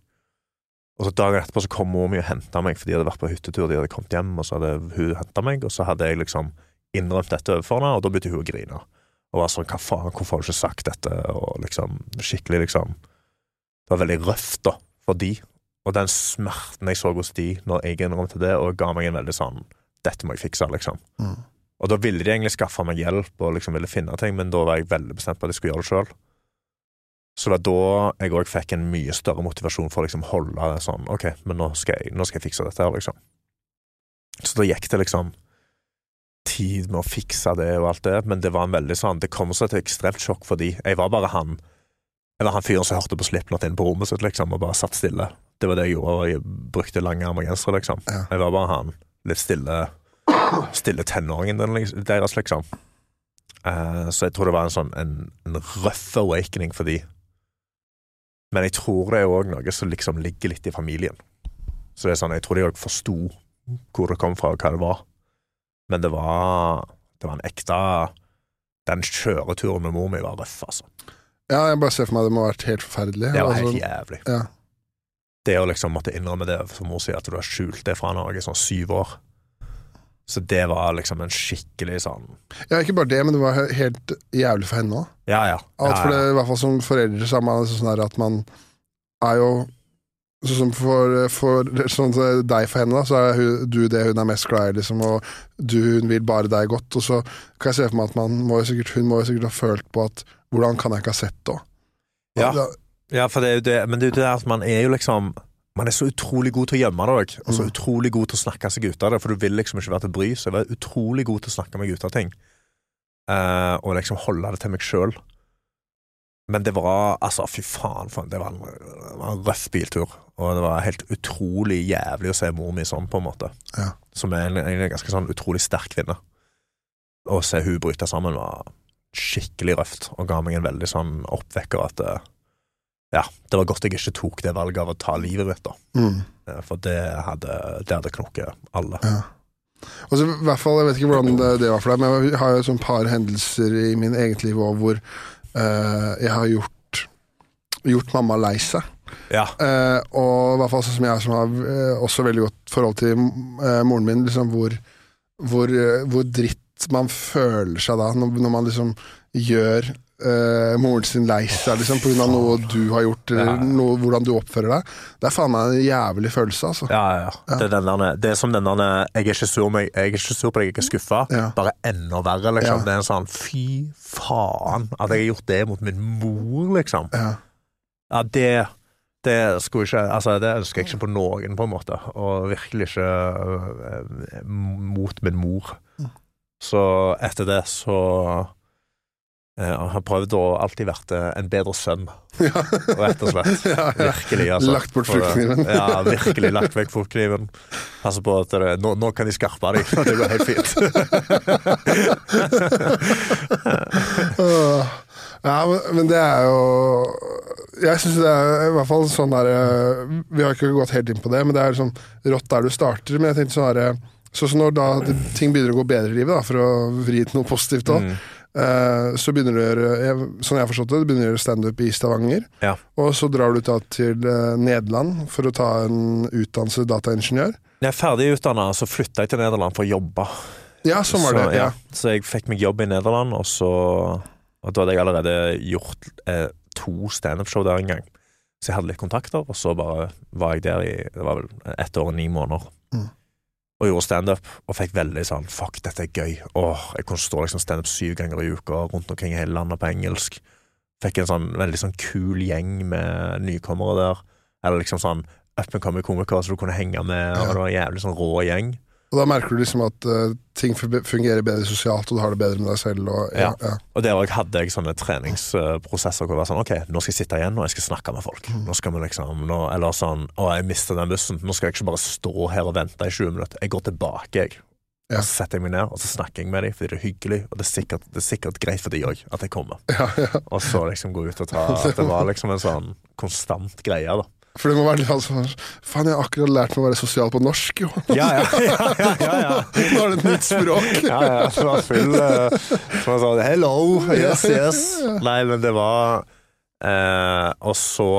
Og så Dagen etterpå så kom mor mi og henta meg, for de hadde vært på hyttetur. De hadde kommet hjem, og så hadde hun henta meg, og så hadde jeg liksom innrømt dette overfor henne, og da begynte hun å grine. Og var sånn, hva faen, hvorfor har du ikke sagt dette? Og liksom, skikkelig liksom Det var veldig røft, da, for de. Og den smerten jeg så hos de når jeg innrømte det, og ga meg en veldig sånn Dette må jeg fikse, liksom. mm. Og da ville de egentlig skaffe meg hjelp og liksom ville finne ting, men da var jeg veldig bestemt på at jeg skulle gjøre det sjøl. Så det var da jeg òg fikk en mye større motivasjon for å liksom holde det sånn OK, men nå skal, jeg, nå skal jeg fikse dette her, liksom. Så da gikk det liksom tid med å fikse det og alt det, men det var en veldig sånn Det kom som et ekstremt sjokk fordi jeg var bare han Jeg var han fyren som hørte på Slipknot inne på rommet sitt, liksom, og bare satt stille. Det var det jeg gjorde, og jeg brukte lange armagensere, liksom. Ja. Jeg var bare han litt stille stille tenåringen deres, liksom. Uh, så jeg tror det var en sånn en, en røff awakening for de. Men jeg tror det er òg noe som liksom ligger litt i familien. Så det er sånn, jeg tror de òg forsto hvor det kom fra, og hva det var. Men det var Det var en ekte Den kjøreturen med mor mi var røff, altså. Ja, jeg bare ser for meg det må ha vært helt forferdelig. Det var Altså, helt jævlig. ja. Det å liksom måtte innrømme det for mor si at du har skjult det fra Norge i sånn syv år. Så det var liksom en skikkelig sånn ja, ikke bare det, men det var helt jævlig for henne òg. Ja, ja. Alt ja, for det, ja. I hvert fall som foreldre så er man sånn der at man er jo Sånn som for, for sånn deg for henne, da, så er hun, du det hun er mest glad i, liksom, og du, hun vil bare deg godt. Og så kan jeg se for meg at man må sikkert, hun må jo sikkert ha følt på at hvordan kan jeg ikke ha sett det òg? Ja. Ja, for det er jo det, men det er jo det at man er jo liksom Man er så utrolig god til å gjemme det òg. Og så Mm. utrolig god til å snakke seg ut av det, for du vil liksom ikke være til bry. Så jeg var utrolig god til å snakke meg ut av ting. Uh, og liksom holde det til meg sjøl. Men det var Altså, fy faen, det, var en, det var en røff biltur. Og det var helt utrolig jævlig å se mor mi sånn, på en måte. Ja. Som er en, en ganske sånn utrolig sterk kvinne. Å se hun bryte sammen var skikkelig røft, og ga meg en veldig sånn oppvekker at eh, Ja, det var godt jeg ikke tok det valget av å ta livet mitt, da. Mm. For det hadde, det hadde knokket alle. Ja. Og i hvert fall, Jeg vet ikke hvordan det, det var for deg, men jeg har jo et sånn par hendelser i min eget liv òg hvor jeg har gjort, gjort mamma lei seg. Ja. Eh, og i hvert fall sånn som jeg som har eh, også veldig godt forhold til eh, moren min, liksom hvor, hvor, eh, hvor dritt man føler seg da, når, når man liksom gjør eh, moren sin lei seg liksom, pga. noe du har gjort, eller Ja. noe, hvordan du oppfører deg. Det er faen meg en jævlig følelse, altså. Ja, ja, ja. Det, er denne, det er som den der Jeg er ikke sur, meg, jeg er ikke sur på deg, jeg er skuffa. Ja. Bare enda verre, liksom. Det er en sånn fy faen at jeg har gjort det mot min mor, liksom. Ja. Det det ikke Altså, det ønsker jeg ikke på noen, på en måte. Og virkelig ikke øh, mot min mor. Så etter det så eh, Jeg har prøvd å alltid vært eh, en bedre sønn, Ja. rett og slett. Ja, ja. Virkelig, altså. Lagt bort fruktkniven. Ja, virkelig lagt vekk fruktkniven. Passer på at det, nå, nå kan de skarpe deg, det går helt fint. Ja, men, det er jo Jeg syns det er i hvert fall sånn der eh, Vi har ikke gått helt inn på det, men det er sånn rått der du starter. Men jeg tenkte sånn herre Sånn som når da ting begynner å gå bedre i livet, da, for å vri til noe positivt òg, Mm. Så begynner du å gjøre Sånn jeg har forstått det, du begynner å gjøre standup i Stavanger. Ja. Og så drar du da til eh, Nederland for å ta en utdannelse dataingeniør. Når jeg er ferdig utdanna, så flytta jeg til Nederland for å jobbe. Ja, sånn var det. Så, Ja. så jeg fikk meg jobb i Nederland, og så Og da hadde jeg allerede gjort eh, to standup-show der en gang. Så jeg hadde litt kontakter, og så bare var jeg der i Det var vel ett år og ni måneder. Mm. Og gjorde standup, og fikk veldig sånn Fuck, dette er gøy. Åh, Jeg kunne stå liksom standup syv ganger i uka rundt omkring i hele landet på engelsk. Fikk en sånn veldig sånn kul gjeng med nykommere der. Eller liksom sånn up and coming komikere som du kunne henge med, og det var en jævlig sånn rå gjeng. Og da merker du liksom at uh, ting fungerer bedre sosialt, og du har det bedre med deg selv. Og, ja, ja. Og der òg hadde jeg sånne treningsprosesser hvor det var sånn Ok, nå skal jeg sitte igjen og jeg skal snakke med folk. Nå skal vi liksom nå, Eller sånn Å, jeg mista den bussen. Nå skal jeg ikke bare stå her og vente i 20 minutter. Jeg går tilbake, jeg. Ja. Så setter jeg meg ned og så snakker jeg med dem fordi det er hyggelig, og det er sikkert, det er sikkert greit for de òg at jeg kommer. Ja, ja. Og så liksom gå ut og ta At det var liksom en sånn konstant greie, da. For det må være litt altså, Faen, jeg har akkurat lært meg å være sosial på norsk, jo. Ja, ja, ja, ja, ja, ja. Nå er det et nytt språk. Ja, ja, det var full uh, Så var sånn Hello, yes, yes. Nei, men det var eh, Og så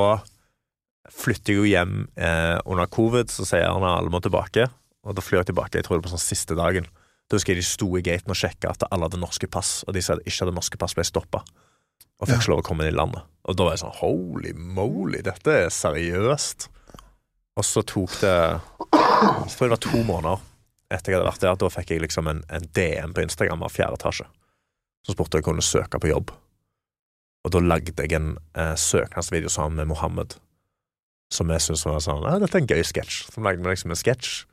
flytter jeg jo hjem eh, under covid, så sier han at alle må tilbake. Og da flyr jeg tilbake, jeg tror det var sånn siste dagen. Da husker jeg de sto i gaten og sjekka at alle hadde norske pass, og de som ikke hadde norske pass, ble stoppa. Og fikk ikke lov å komme inn i landet. Og da var jeg sånn holy moly, dette er seriøst. Og så tok det Jeg tror det var to måneder etter jeg hadde vært der, da fikk jeg liksom en, en DM på Instagram av fjerde etasje. Så spurte jeg om jeg kunne søke på jobb. Og da lagde jeg en eh, søknadsvideo sammen med Mohammed, som jeg syntes var sånn Dette er en gøy sketsj. Så lagde vi liksom en sketsj,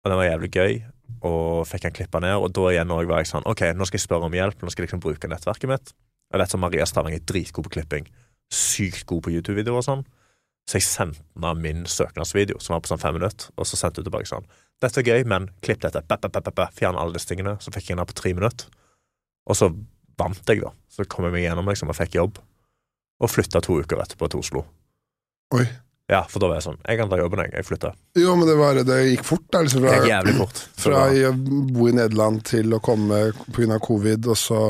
og den var jævlig gøy, og fikk han klippa ned. Og da igjen var jeg sånn Ok, nå skal jeg spørre om hjelp, nå skal jeg liksom bruke nettverket mitt. Jeg vet som Maria Stavang er dritgod på klipping, sykt god på YouTube-videoer og sånn. Så jeg sendte henne min søknadsvideo, som var på sånn fem minutter, og så sendte hun tilbake sånn Dette er gøy, men klipp dette. Bæ, bæ, bæ. Fjern alle disse tingene. Så fikk jeg henne på tre minutter. Og så vant jeg, da. Så kom jeg meg gjennom liksom, og fikk jobb. Og flytta to uker etterpå til Oslo. Oi. Ja, for da var jeg sånn Jeg kan ta jobben, jeg. Jeg flytta. Jo, men det, var, det gikk fort, da. Liksom, Det gikk jævlig fort. Fra å bo i Nederland til å komme pga. covid, og så,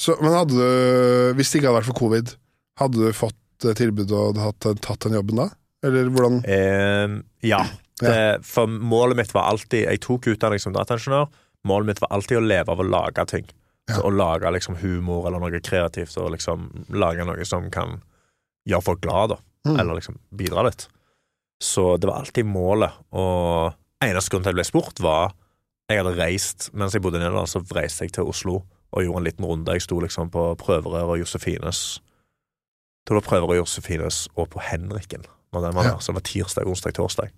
så Men hadde du Hvis det ikke hadde vært for covid, hadde du fått eh, tilbud og hadde tatt den jobben da? Eller hvordan Eh, ja. Det, for målet mitt var alltid Jeg tok utdanning som dataingeniør. Målet mitt var alltid å leve av å lage ting. Ja. Så å lage liksom humor eller noe kreativt, og liksom lage noe som kan gjøre folk glad, da. Mm. Eller liksom bidra litt. Så det var alltid målet. Og eneste grunn til at jeg ble spurt, var jeg hadde reist Mens jeg bodde i Nederland, så reiste jeg til Oslo og gjorde en liten runde. Jeg sto liksom på prøverør og Josefines. Det var prøverøret Josefines og på Henriken, når den var der. Så det var tirsdag, onsdag, torsdag.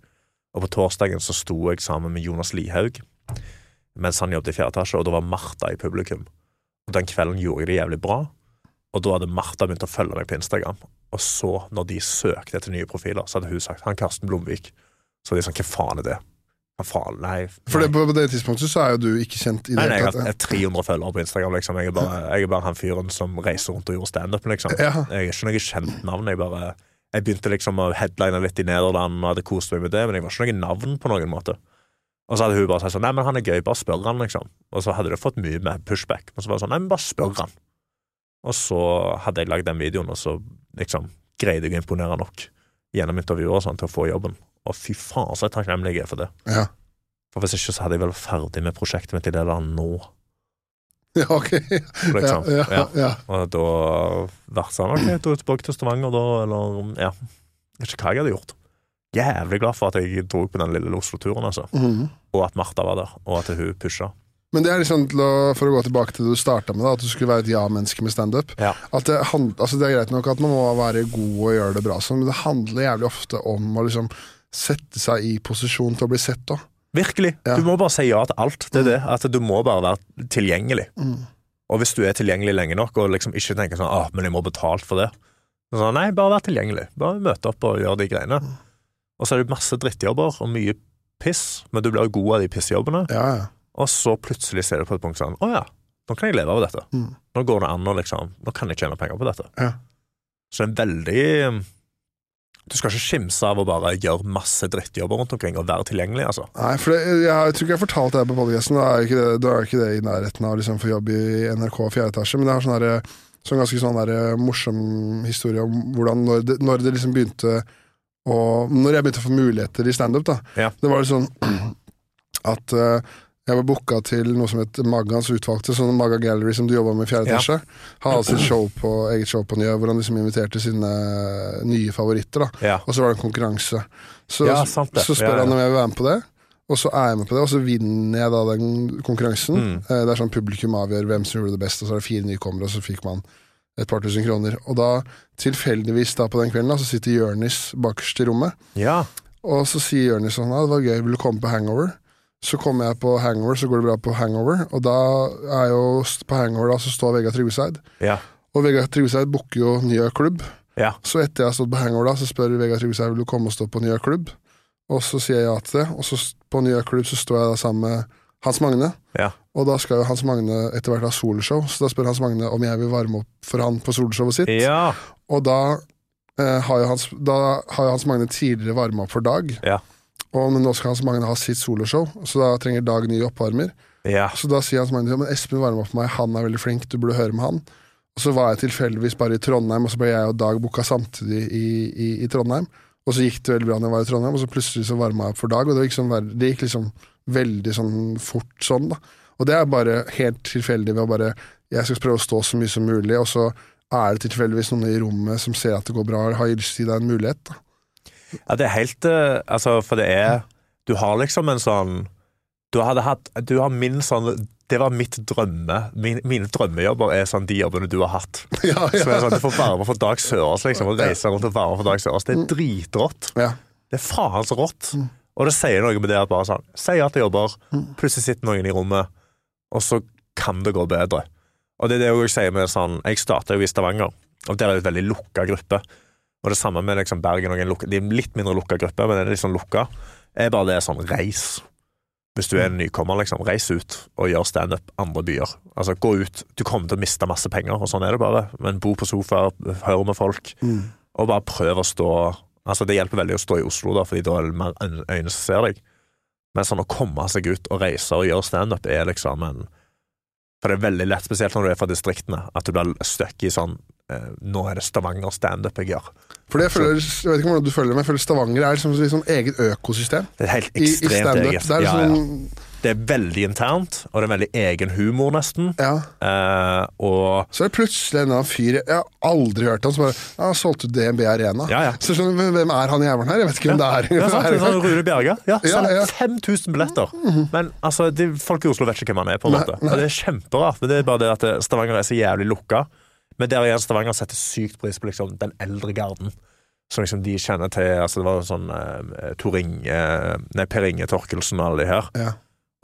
Og på torsdagen så sto jeg sammen med Jonas Lihaug mens han jobbet i fjerde etasje, og da var Martha i publikum. Og Den kvelden gjorde jeg det jævlig bra, og da hadde Martha begynt å følge meg på Instagram. Og så, når de søkte etter nye profiler, så hadde hun sagt 'Han Karsten Blomvik'. Så de sånn 'Hva faen er det?' Faen? Nei. For det, på, det tidspunktet så er jo du ikke kjent i det Nei, nei, hele har tatt. jeg har 300 følgere på Instagram. Liksom. Jeg, er bare, jeg er bare han fyren som reiser rundt og gjorde standup. Liksom. Ja. Jeg er ikke noe kjent navn. Jeg, bare, jeg begynte liksom å headline litt i Nederland og hadde kost meg med det, men jeg var ikke noe navn på noen måte. Og så hadde hun bare sagt sånn Nei, men han er gøy, bare spør han, liksom. Og så hadde det fått mye med pushback. Og så var det sånn Nei, men bare spør han. Og så hadde jeg lagd den videoen, og så liksom greide jeg å imponere nok gjennom intervjuer og sånn til å få jobben. Og fy faen, så takknemlig jeg er for det. Ja. For hvis ikke så hadde jeg vel ferdig med prosjektet mitt i det landet nå. ja, ok. Liksom. Ja, ja, Ja. ja. Og da vært sånn Ok, dro tilbake til Stavanger, da, eller Ja. Jeg vet ikke hva jeg hadde gjort. Jævlig glad for at jeg dro på den lille Oslo-turen, altså. Mhm. Og at Martha var der, og at hun pusha. Men det er liksom å, for å gå tilbake til det du starta med, da, at du skulle være et ja-menneske med standup. Ja. At det, hand- altså det er greit nok at man må være god og gjøre det bra, sånn, men det handler jævlig ofte om å liksom sette seg i posisjon til å bli sett da. Virkelig. Ja. Du må bare si ja til alt. Det er det. At du må bare være tilgjengelig. Mm. Og hvis du er tilgjengelig lenge nok, og liksom ikke tenker sånn ah, men jeg må betalt for det. Så Sånn, nei, bare vær tilgjengelig. Bare møte opp og gjøre de greiene. Og så er det masse drittjobber og mye piss, men du blir god av de pissjobbene. Ja, ja. Og så plutselig ser du på et punkt sånn Å ja, nå kan jeg leve av dette. Mm. Nå går det an å liksom Nå kan jeg tjene penger på dette. Ja. Så det er en veldig Du skal ikke skimse av å bare gjøre masse drittjobber rundt omkring og være tilgjengelig, altså. Nei, for det, jeg, jeg tror ikke jeg har fortalt det på podcasten, da er ikke det, er ikke det i nærheten av å liksom, få jobb i NRK fjerde etasje, men det har sånn der, sånn ganske sånn der, morsom historie om hvordan når det, når det liksom begynte å Når jeg begynte å få muligheter i standup, da. Ja. Det var litt sånn at eh, jeg var booka til noe som het Maggans utvalgte, sånn Magga Gallery som du jobba med i fjerde Ja. etasje. Hadde sitt show på, eget show på Njø, hvor han liksom inviterte sine nye favoritter. da Ja. Og så var det en konkurranse. Så, Ja, sant så spør Ja, ja. han om jeg vil være med på det, og så er jeg med på det, og så vinner jeg da den konkurransen. Mm. Eh, Det er sånn publikum avgjør hvem som gjorde det best, og så er det fire nykommere, og så fikk man et par tusen kroner. Og da, tilfeldigvis da på den kvelden, da, så sitter Jørnis bakerst i rommet, ja. og så sier Jørnis sånn, ja, det var gøy, vil du komme på hangover? Så kommer jeg på hangover, så går det bra på hangover, og da er jo på hangover da, så står Vegard Tryggeseid. Ja. Og Vegard Tryggeseid booker jo ny klubb, Ja. så etter jeg har stått på hangover da, så spør Vegard Tryggeseid vil du komme og stå på ny klubb. Og så sier jeg ja til det, og så på ny klubb så står jeg da sammen med Hans Magne. Ja. Og da skal jo Hans Magne etter hvert ha soloshow, så da spør Hans Magne om jeg vil varme opp for han på soloshowet sitt. Ja. Og da, eh, har jo Hans, da har jo Hans Magne tidligere varma opp for Dag. Ja. Og nå skal Hans Magne ha sitt soloshow, så da trenger Dag ny oppvarmer. Ja. Så da sier Hans Magne men Espen varmer opp for meg, han er veldig flink, du burde høre med han. Og så var jeg tilfeldigvis bare i Trondheim, og så ble jeg og Dag booka samtidig i, i, i Trondheim. Og så gikk det veldig bra når jeg var i Trondheim, og så plutselig så varma jeg opp for Dag, og det gikk, sånn, det gikk liksom veldig sånn fort sånn, da. Og det er bare helt tilfeldig ved å bare Jeg skal prøve å stå så mye som mulig, og så er det tilfeldigvis noen i rommet som ser at det går bra, og har lyst til å gi deg en mulighet. da. Ja, det er helt eh, Altså, for det er Du har liksom en sånn Du hadde hatt Du har min sånn Det var mitt drømme min, Mine drømmejobber er sånn de jobbene du har hatt. ja, Som ja. er sånn, Du får varme for Dag Sørås, liksom, og reise rundt og varme for Dag Sørås. Det er dritrått. ja. Det er faen så rått. Og det sier noe med det at bare sånn Si at jeg jobber, plutselig sitter noen i rommet, og så kan det gå bedre. Og det er det jeg sier med sånn Jeg starta jo i Stavanger, og der er det en veldig lukka gruppe. Og det samme med liksom Bergen og De er litt mindre lukka gruppe, men det er litt sånn lukka. Er bare det sånn reis. Hvis du er en nykommer, liksom, reis ut og gjør standup andre byer. Altså, gå ut. Du kommer til å miste masse penger, og sånn er det bare. Men bo på sofa, hør med folk, Mm. og bare prøv å stå Altså, det hjelper veldig å stå i Oslo, da, fordi da er det mer øyn- øyne som ser deg. Men sånn å komme seg ut og reise og gjøre standup er liksom en For det er veldig lett, spesielt når du er fra distriktene, at du blir stuck i sånn Nå er det Stavanger standup jeg gjør. For det jeg, føler, jeg vet ikke hvordan du føler men jeg føler Stavanger er liksom et liksom eget økosystem. Det er helt i, i ekstremt standup. eget. Det er Ja, ja. liksom Det er veldig internt, og det er veldig egen humor, nesten. Ja. Eh, og Så er det plutselig en annen fyr Jeg har aldri hørt han som bare ja, 'Solgte du DNB Arena?' Ja, ja. Så du, Hvem er han jævelen her? Jeg vet ikke hvem det er. Ja, sant, det er sånn Rune Bjerga. Ja, selger ja. 5000 billetter. Men altså, de, folk i Oslo vet ikke hvem han er. på en måte nei. nei. Det er kjemperart. Men det er bare det at Stavanger er så jævlig lukka. Men der igjen, Stavanger setter sykt pris på liksom, den eldre garden. Som liksom de kjenner til. altså Det var sånn eh, Toring, eh, Nei, Per Inge Torkelsen og alle de her. Ja.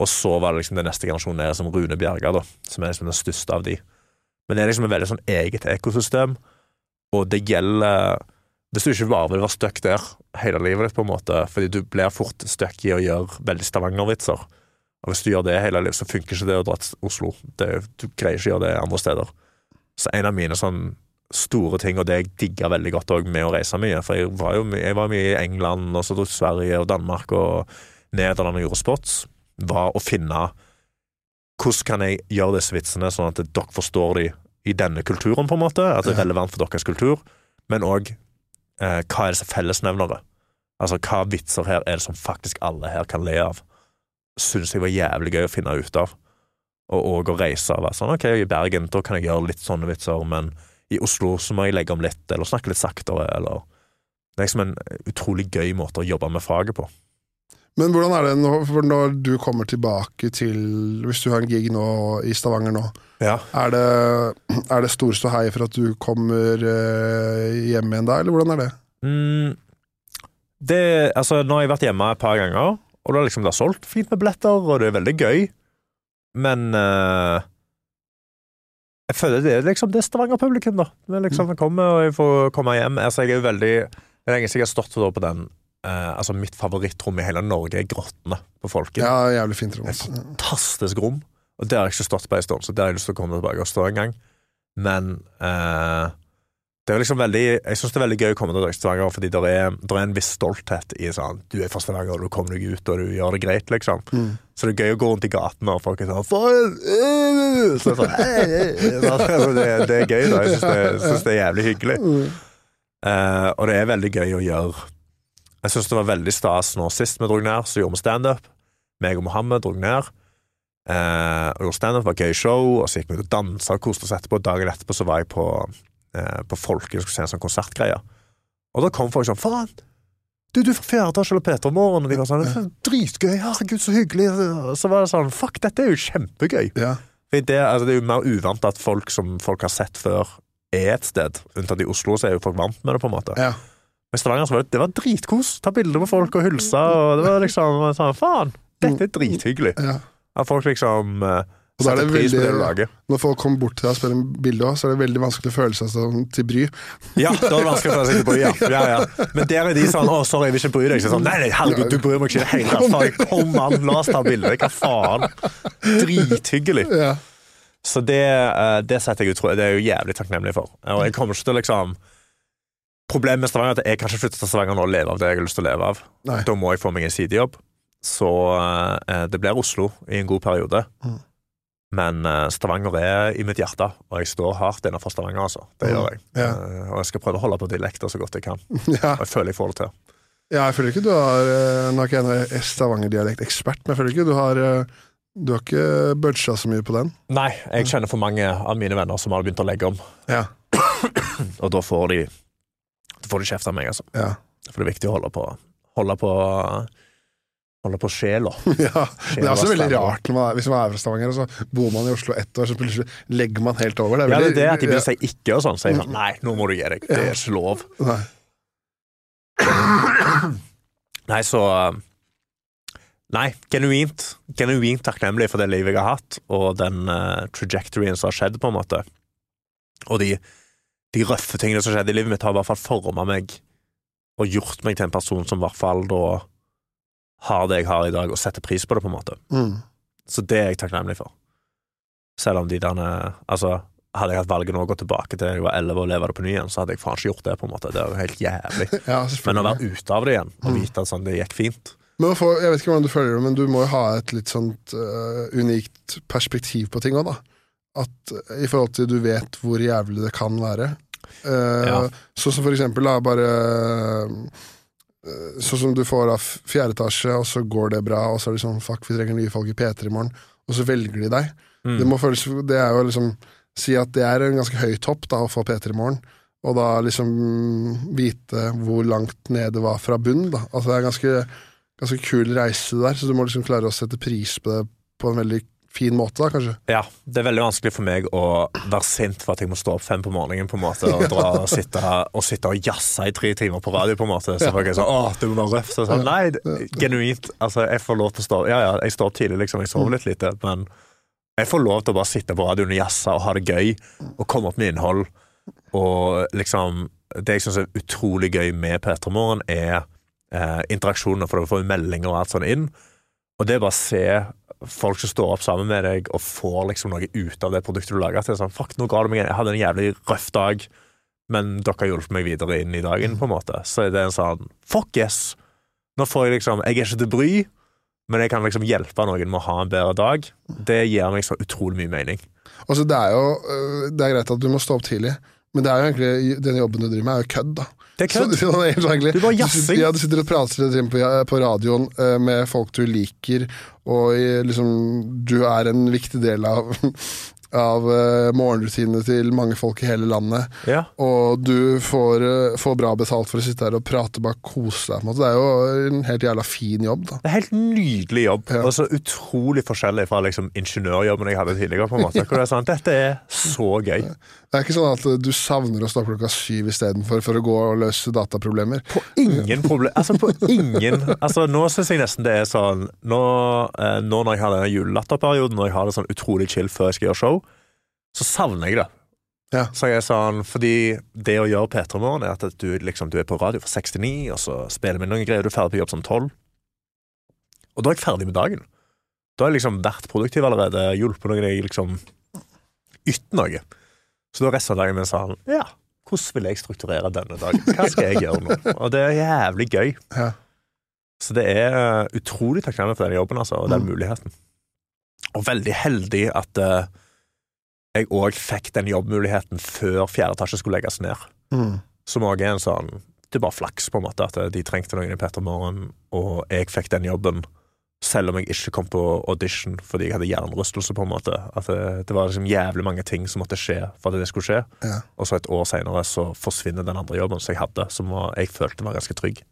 Og så var det liksom den neste generasjonen nede som Rune Bjerga, da, som er liksom den største av de. Men det er liksom et veldig sånn eget ekosystem, og det gjelder Hvis du ikke bare vil være stuck der hele livet ditt, på en måte, fordi du blir fort stuck i å gjøre veldig Stavanger-vitser. Og hvis du gjør det hele livet, så funker ikke det å dra til Oslo. Det, du greier ikke å gjøre det andre steder. Så en av mine sånn store ting, og det jeg digga veldig godt òg med å reise mye, for jeg var jo jeg var mye i England, og så dro til Sverige og Danmark og Nederland og gjorde spots, var å finne hvordan kan jeg gjøre disse vitsene sånn at dere forstår de i denne kulturen, på en måte, at det er relevant for deres kultur, men òg eh, hva er disse fellesnevnere? Altså, hva vitser her er det som faktisk alle her kan le av? Syns jeg var jævlig gøy å finne ut av. Og òg å reise være sånn, ok, i Bergen da kan jeg gjøre litt sånne vitser, men i Oslo så må jeg legge om litt, eller snakke litt saktere, eller Det er liksom en utrolig gøy måte å jobbe med faget på. Men hvordan er det nå, for når du kommer tilbake til Hvis du har en gig nå i Stavanger nå, Ja. er det, er det stor ståhei for at du kommer eh, hjem igjen da, eller hvordan er det? Mm, det, altså, nå har jeg vært hjemme et par ganger, og det har liksom det er solgt fint med billetter, og det er veldig gøy, men uh, jeg føler det er liksom det er Stavanger-publikum, da. Det liksom, jeg kommer, og jeg får komme hjem. Altså, jeg er jo veldig Det er lenge siden jeg har stått på den Uh, Altså, mitt favorittrom i hele Norge er Grottene på Folket. Ja, jævlig fint rom. Et altså. fantastisk rom. Og det har jeg ikke stått på en stund, så det har jeg lyst til å komme tilbake og stå en gang. Men eh, det er liksom veldig Jeg syns det er veldig gøy å komme til Stavanger, fordi det er, er en viss stolthet i sånn Du er fra Stavanger, du kommer deg ut, og du gjør det greit, liksom. Mm. Så det er gøy å gå rundt i gatene, og folk er sånn! Så det, er det er gøy, da. Jeg syns det, synes det er jævlig hyggelig. Uh, og det er veldig gøy å gjøre Jeg syns det var veldig stas nå sist vi dro ned, så gjorde vi standup. Meg og Mohammed dro ned. Uh, og gjorde standup, var gøy show, og så gikk vi ut og dansa og koste oss etterpå. Dagen etterpå så var jeg på, eh, på Folken og skulle se en sånn konsertgreie. Og da kom folk sånn Faen! Du, du er fra fjerde etasje eller Peter Morgen, og de var sånn Dritgøy! Herregud, så hyggelig! Og så var det sånn Fuck, dette er jo kjempegøy! Ja. Det, altså, det er jo mer uvant at folk som folk har sett før, er et sted. Unntatt i Oslo, så er jo folk vant med det, på en måte. Ja. Men Stavanger så var det, det var dritkos. Ta bilder med folk og hilse, og det var liksom sånn Faen, dette er drithyggelig. Ja. At folk liksom uh, Og da er det veldig, det. Når folk kommer bort til deg og spør om bilde også, så er det veldig vanskelig å føle seg sånn til bry. Ja, da er det vanskelig å føle å til bry, ja. ja, ja. Men der er de sånn 'Å, sorry, jeg vil ikke bry deg'. Så sånn, nei, nei, herregud, du bryr meg ikke i det hele tatt. Kom an, la oss ta bilde. Hva faen? Drithyggelig. Ja. Så det, eh, det setter jeg utro Det er jeg jo jævlig takknemlig for. Og jeg kommer ikke til liksom Problemet med Stavanger er at jeg kan ikke flytte til Stavanger nå og leve av det jeg har lyst til å leve av. Nei. Da må jeg få meg en sidejobb. Så eh, det blir Oslo i en god periode. Mm. Men eh, Stavanger er i mitt hjerte, og jeg står hardt innenfor Stavanger, altså. Det Mm. gjør jeg. Ja. Eh, og jeg skal prøve å holde på dialekter så godt jeg kan. ja. Og jeg føler jeg får det til. Ja, jeg føler ikke du har Nå er ikke jeg Stavanger-dialektekspert, men jeg føler ikke du har eh, Du har ikke budga så mye på den. Nei, jeg kjenner for mange av mine venner som har begynt å legge om, Ja. og da får de Da får de kjeft av meg, altså. Ja. For det er viktig å holde på Holde på Holde på sjela. ja. Det er også veldig rart man er, hvis man er fra Stavanger, og så bor man i Oslo ett år, så plutselig legger man helt over. Det er Ja, det er det at de å si ikke og sånn. Så er sånn Nei, nå må du gi deg. Det er ikke lov. Nei. Nei, så Nei, genuint. Genuint takknemlig for det livet jeg har hatt, og den uh, trajectoryen som har skjedd, på en måte. Og de, de røffe tingene som skjedde i livet mitt, har i hvert fall forma meg og gjort meg til en person som i hvert fall da har det jeg har i dag, og setter pris på det, på en måte. Mm. Så det er jeg takknemlig for. Selv om de derne Altså, hadde jeg hatt valget nå å gå tilbake til jeg var 11 og leve det på ny igjen, så hadde jeg faen ikke gjort det, på en måte. Det er jo helt jævlig. Ja, Men å være ute av det igjen, og vite at sånn, det gikk fint Men få, jeg vet ikke hvordan du føler det, men du må jo ha et litt sånt uh, unikt perspektiv på ting òg, da. At øh, I forhold til du vet hvor jævlig det kan være. Uh, Ja. Sånn som for eksempel, da, bare eh, Sånn som du får av fjerde etasje, og så går det bra, og så er det sånn fuck, vi trenger nye folk i P3 i morgen, og så velger de deg. Mm. Det må føles Det er jo liksom Si at det er en ganske høy topp, da, å få P3 i morgen. Og da liksom vite hvor langt ned det var fra bunn, da. Altså det er en ganske, ganske kul reise der, så du må liksom klare å sette pris på det på en veldig fin måte, da, kanskje. Ja, det er veldig vanskelig for meg å være sint for at jeg må stå opp fem på morgenen på en måte, og dra og sitte, og sitte og jazze i tre timer på radio. på en måte. Så folk er sånn, åh, det må være røft. Så sånn, Nei, det- genuint. altså, Jeg får lov til å stå Ja, ja, jeg står opp tidlig, liksom, jeg sover litt lite, men jeg får lov til å bare sitte på radioen og jazze og ha det gøy, og komme opp med innhold. Og liksom Det jeg syns er utrolig gøy med P3 Morgen, er eh, interaksjoner, for da får vi meldinger og alt sånt inn. Og det er bare å se folk som står opp sammen med deg og får liksom noe ut av det produktet du lager. At det er sånn, fuck, nå ga du meg Jeg hadde en jævlig røff dag, men dere har hjulpet meg videre inn i dagen, på en måte. Så er det en sånn Fuck yes! Nå får jeg liksom Jeg er ikke til bry, men jeg kan liksom hjelpe noen med å ha en bedre dag. Det gir meg så utrolig mye mening. Altså, det er jo øh, Det er greit at du må stå opp tidlig, men det er jo egentlig den jobben du driver med, er jo kødd, da. Det er kødd. Så, det er du, sitter, jazzing. ja, du sitter og prater på, på radioen øh, med folk du liker, og liksom, du er en viktig del av, av uh, morgenrutinene til mange folk i hele landet. Ja. Og du får, uh, får bra betalt for å sitte her og prate, bare kose deg. Det er jo en helt jævla fin jobb, da. Det er helt nydelig jobb, Ja. og så utrolig forskjellig fra liksom ingeniørjobben jeg hadde tidligere. på en måte. Er sånn, Dette er så gøy. Det er ikke sånn at du savner å stå klokka syv istedenfor for å gå og løse dataproblemer. På ingen problem Altså, på ingen Altså, nå syns jeg nesten det er sånn Nå, eh, nå når jeg har denne julelatterperioden, når jeg har det sånn utrolig chill før jeg skal gjøre show, så savner jeg det. Ja. Så jeg er sånn, fordi det å gjøre P3 Morgen er at du, liksom, du er på radio fra 6 til 9, og så spiller vi noen greier, du er ferdig på jobb som 12. Og da er jeg ferdig med dagen. Da har jeg liksom vært produktiv allerede, hjulpet noen jeg liksom ytt noe. Så da resten av dagen min sånn Ja, hvordan vil jeg strukturere denne dagen? Hva skal jeg gjøre nå? Og det er jævlig gøy. Ja. Så det er eh, utrolig takknemlig for den jobben altså, og den Mm. muligheten. Og veldig heldig at eh, jeg òg fikk den jobbmuligheten før fjerde etasje skulle legges ned. Mm. Som òg er en sånn Det er bare flaks, på en måte, at de trengte noen i Petter Morgen, og jeg fikk den jobben. Selv om jeg ikke kom på audition fordi jeg hadde hjernerystelse. på en måte At det, det var liksom jævlig mange ting som måtte skje for at det skulle skje. Ja. Og så et år senere så forsvinner den andre jobben som jeg hadde, som var, jeg følte var ganske trygg.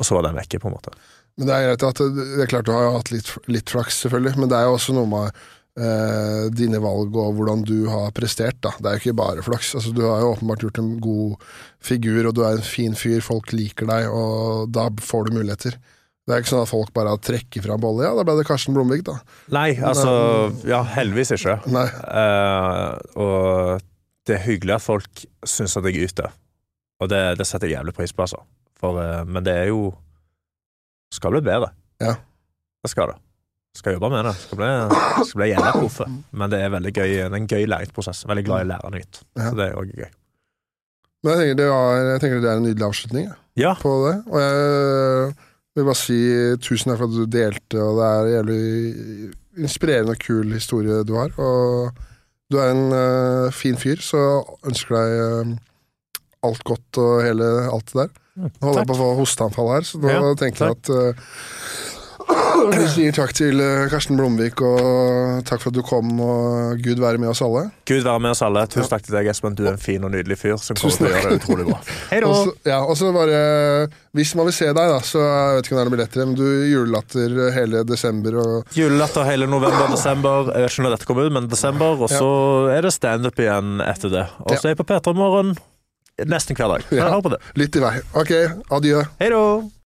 Og så var den vekke, på en måte. Men det er greit at det er klart du har hatt litt, litt flaks, selvfølgelig, men det er jo også noe med eh, dine valg og hvordan du har prestert. da. Det er jo ikke bare flaks. Altså, du har jo åpenbart gjort en god figur, og du er en fin fyr, folk liker deg, og da får du muligheter. Det er ikke sånn at folk bare trekker fram bolle. Ja, da ble det Karsten Blomvik, da. Nei, altså Ja, heldigvis ikke. Nei. Eh, og det er hyggelig at folk syns at jeg yter. Og det, det setter jeg jævlig pris på, altså. For, eh, men det er jo Skal bli bedre. Ja. Det skal det. Skal jobbe med det. Skal bli, skal bli jævla proffe. Men det er veldig gøy Det er en gøy læringsprosess. Veldig glad i å lære nytt. Så det er òg gøy. Men jeg tenker, det var, jeg tenker det er en nydelig avslutning jeg, Ja. på det. Og jeg vil bare si tusen takk for at du delte, og det er en jævlig inspirerende og kul historie du har. Og du er en uh, fin fyr, så ønsker deg uh, alt godt og hele alt det der. Nå holder jeg på å få hosteanfall her, så nå Ja, tenker jeg at eh, vi sier takk til eh, Karsten Blomvik, og takk for at du kom, og Gud være med oss alle. Gud være med oss alle. Tusen takk til deg, Espen. Du er en fin og nydelig fyr som kommer til å gjøre det utrolig bra. Hei da. Ja, og så bare Hvis man vil se deg, da, så jeg vet ikke om det er noen billetter, men du julelatter hele desember og Julelatter hele november og desember. Jeg vet ikke når dette kommer ut, men desember. Og så er det standup igjen etter det. Og så er jeg på P3 Morgen nesten hver dag. Ja. hør på det. litt i vei. Ok, adjø. Hei da.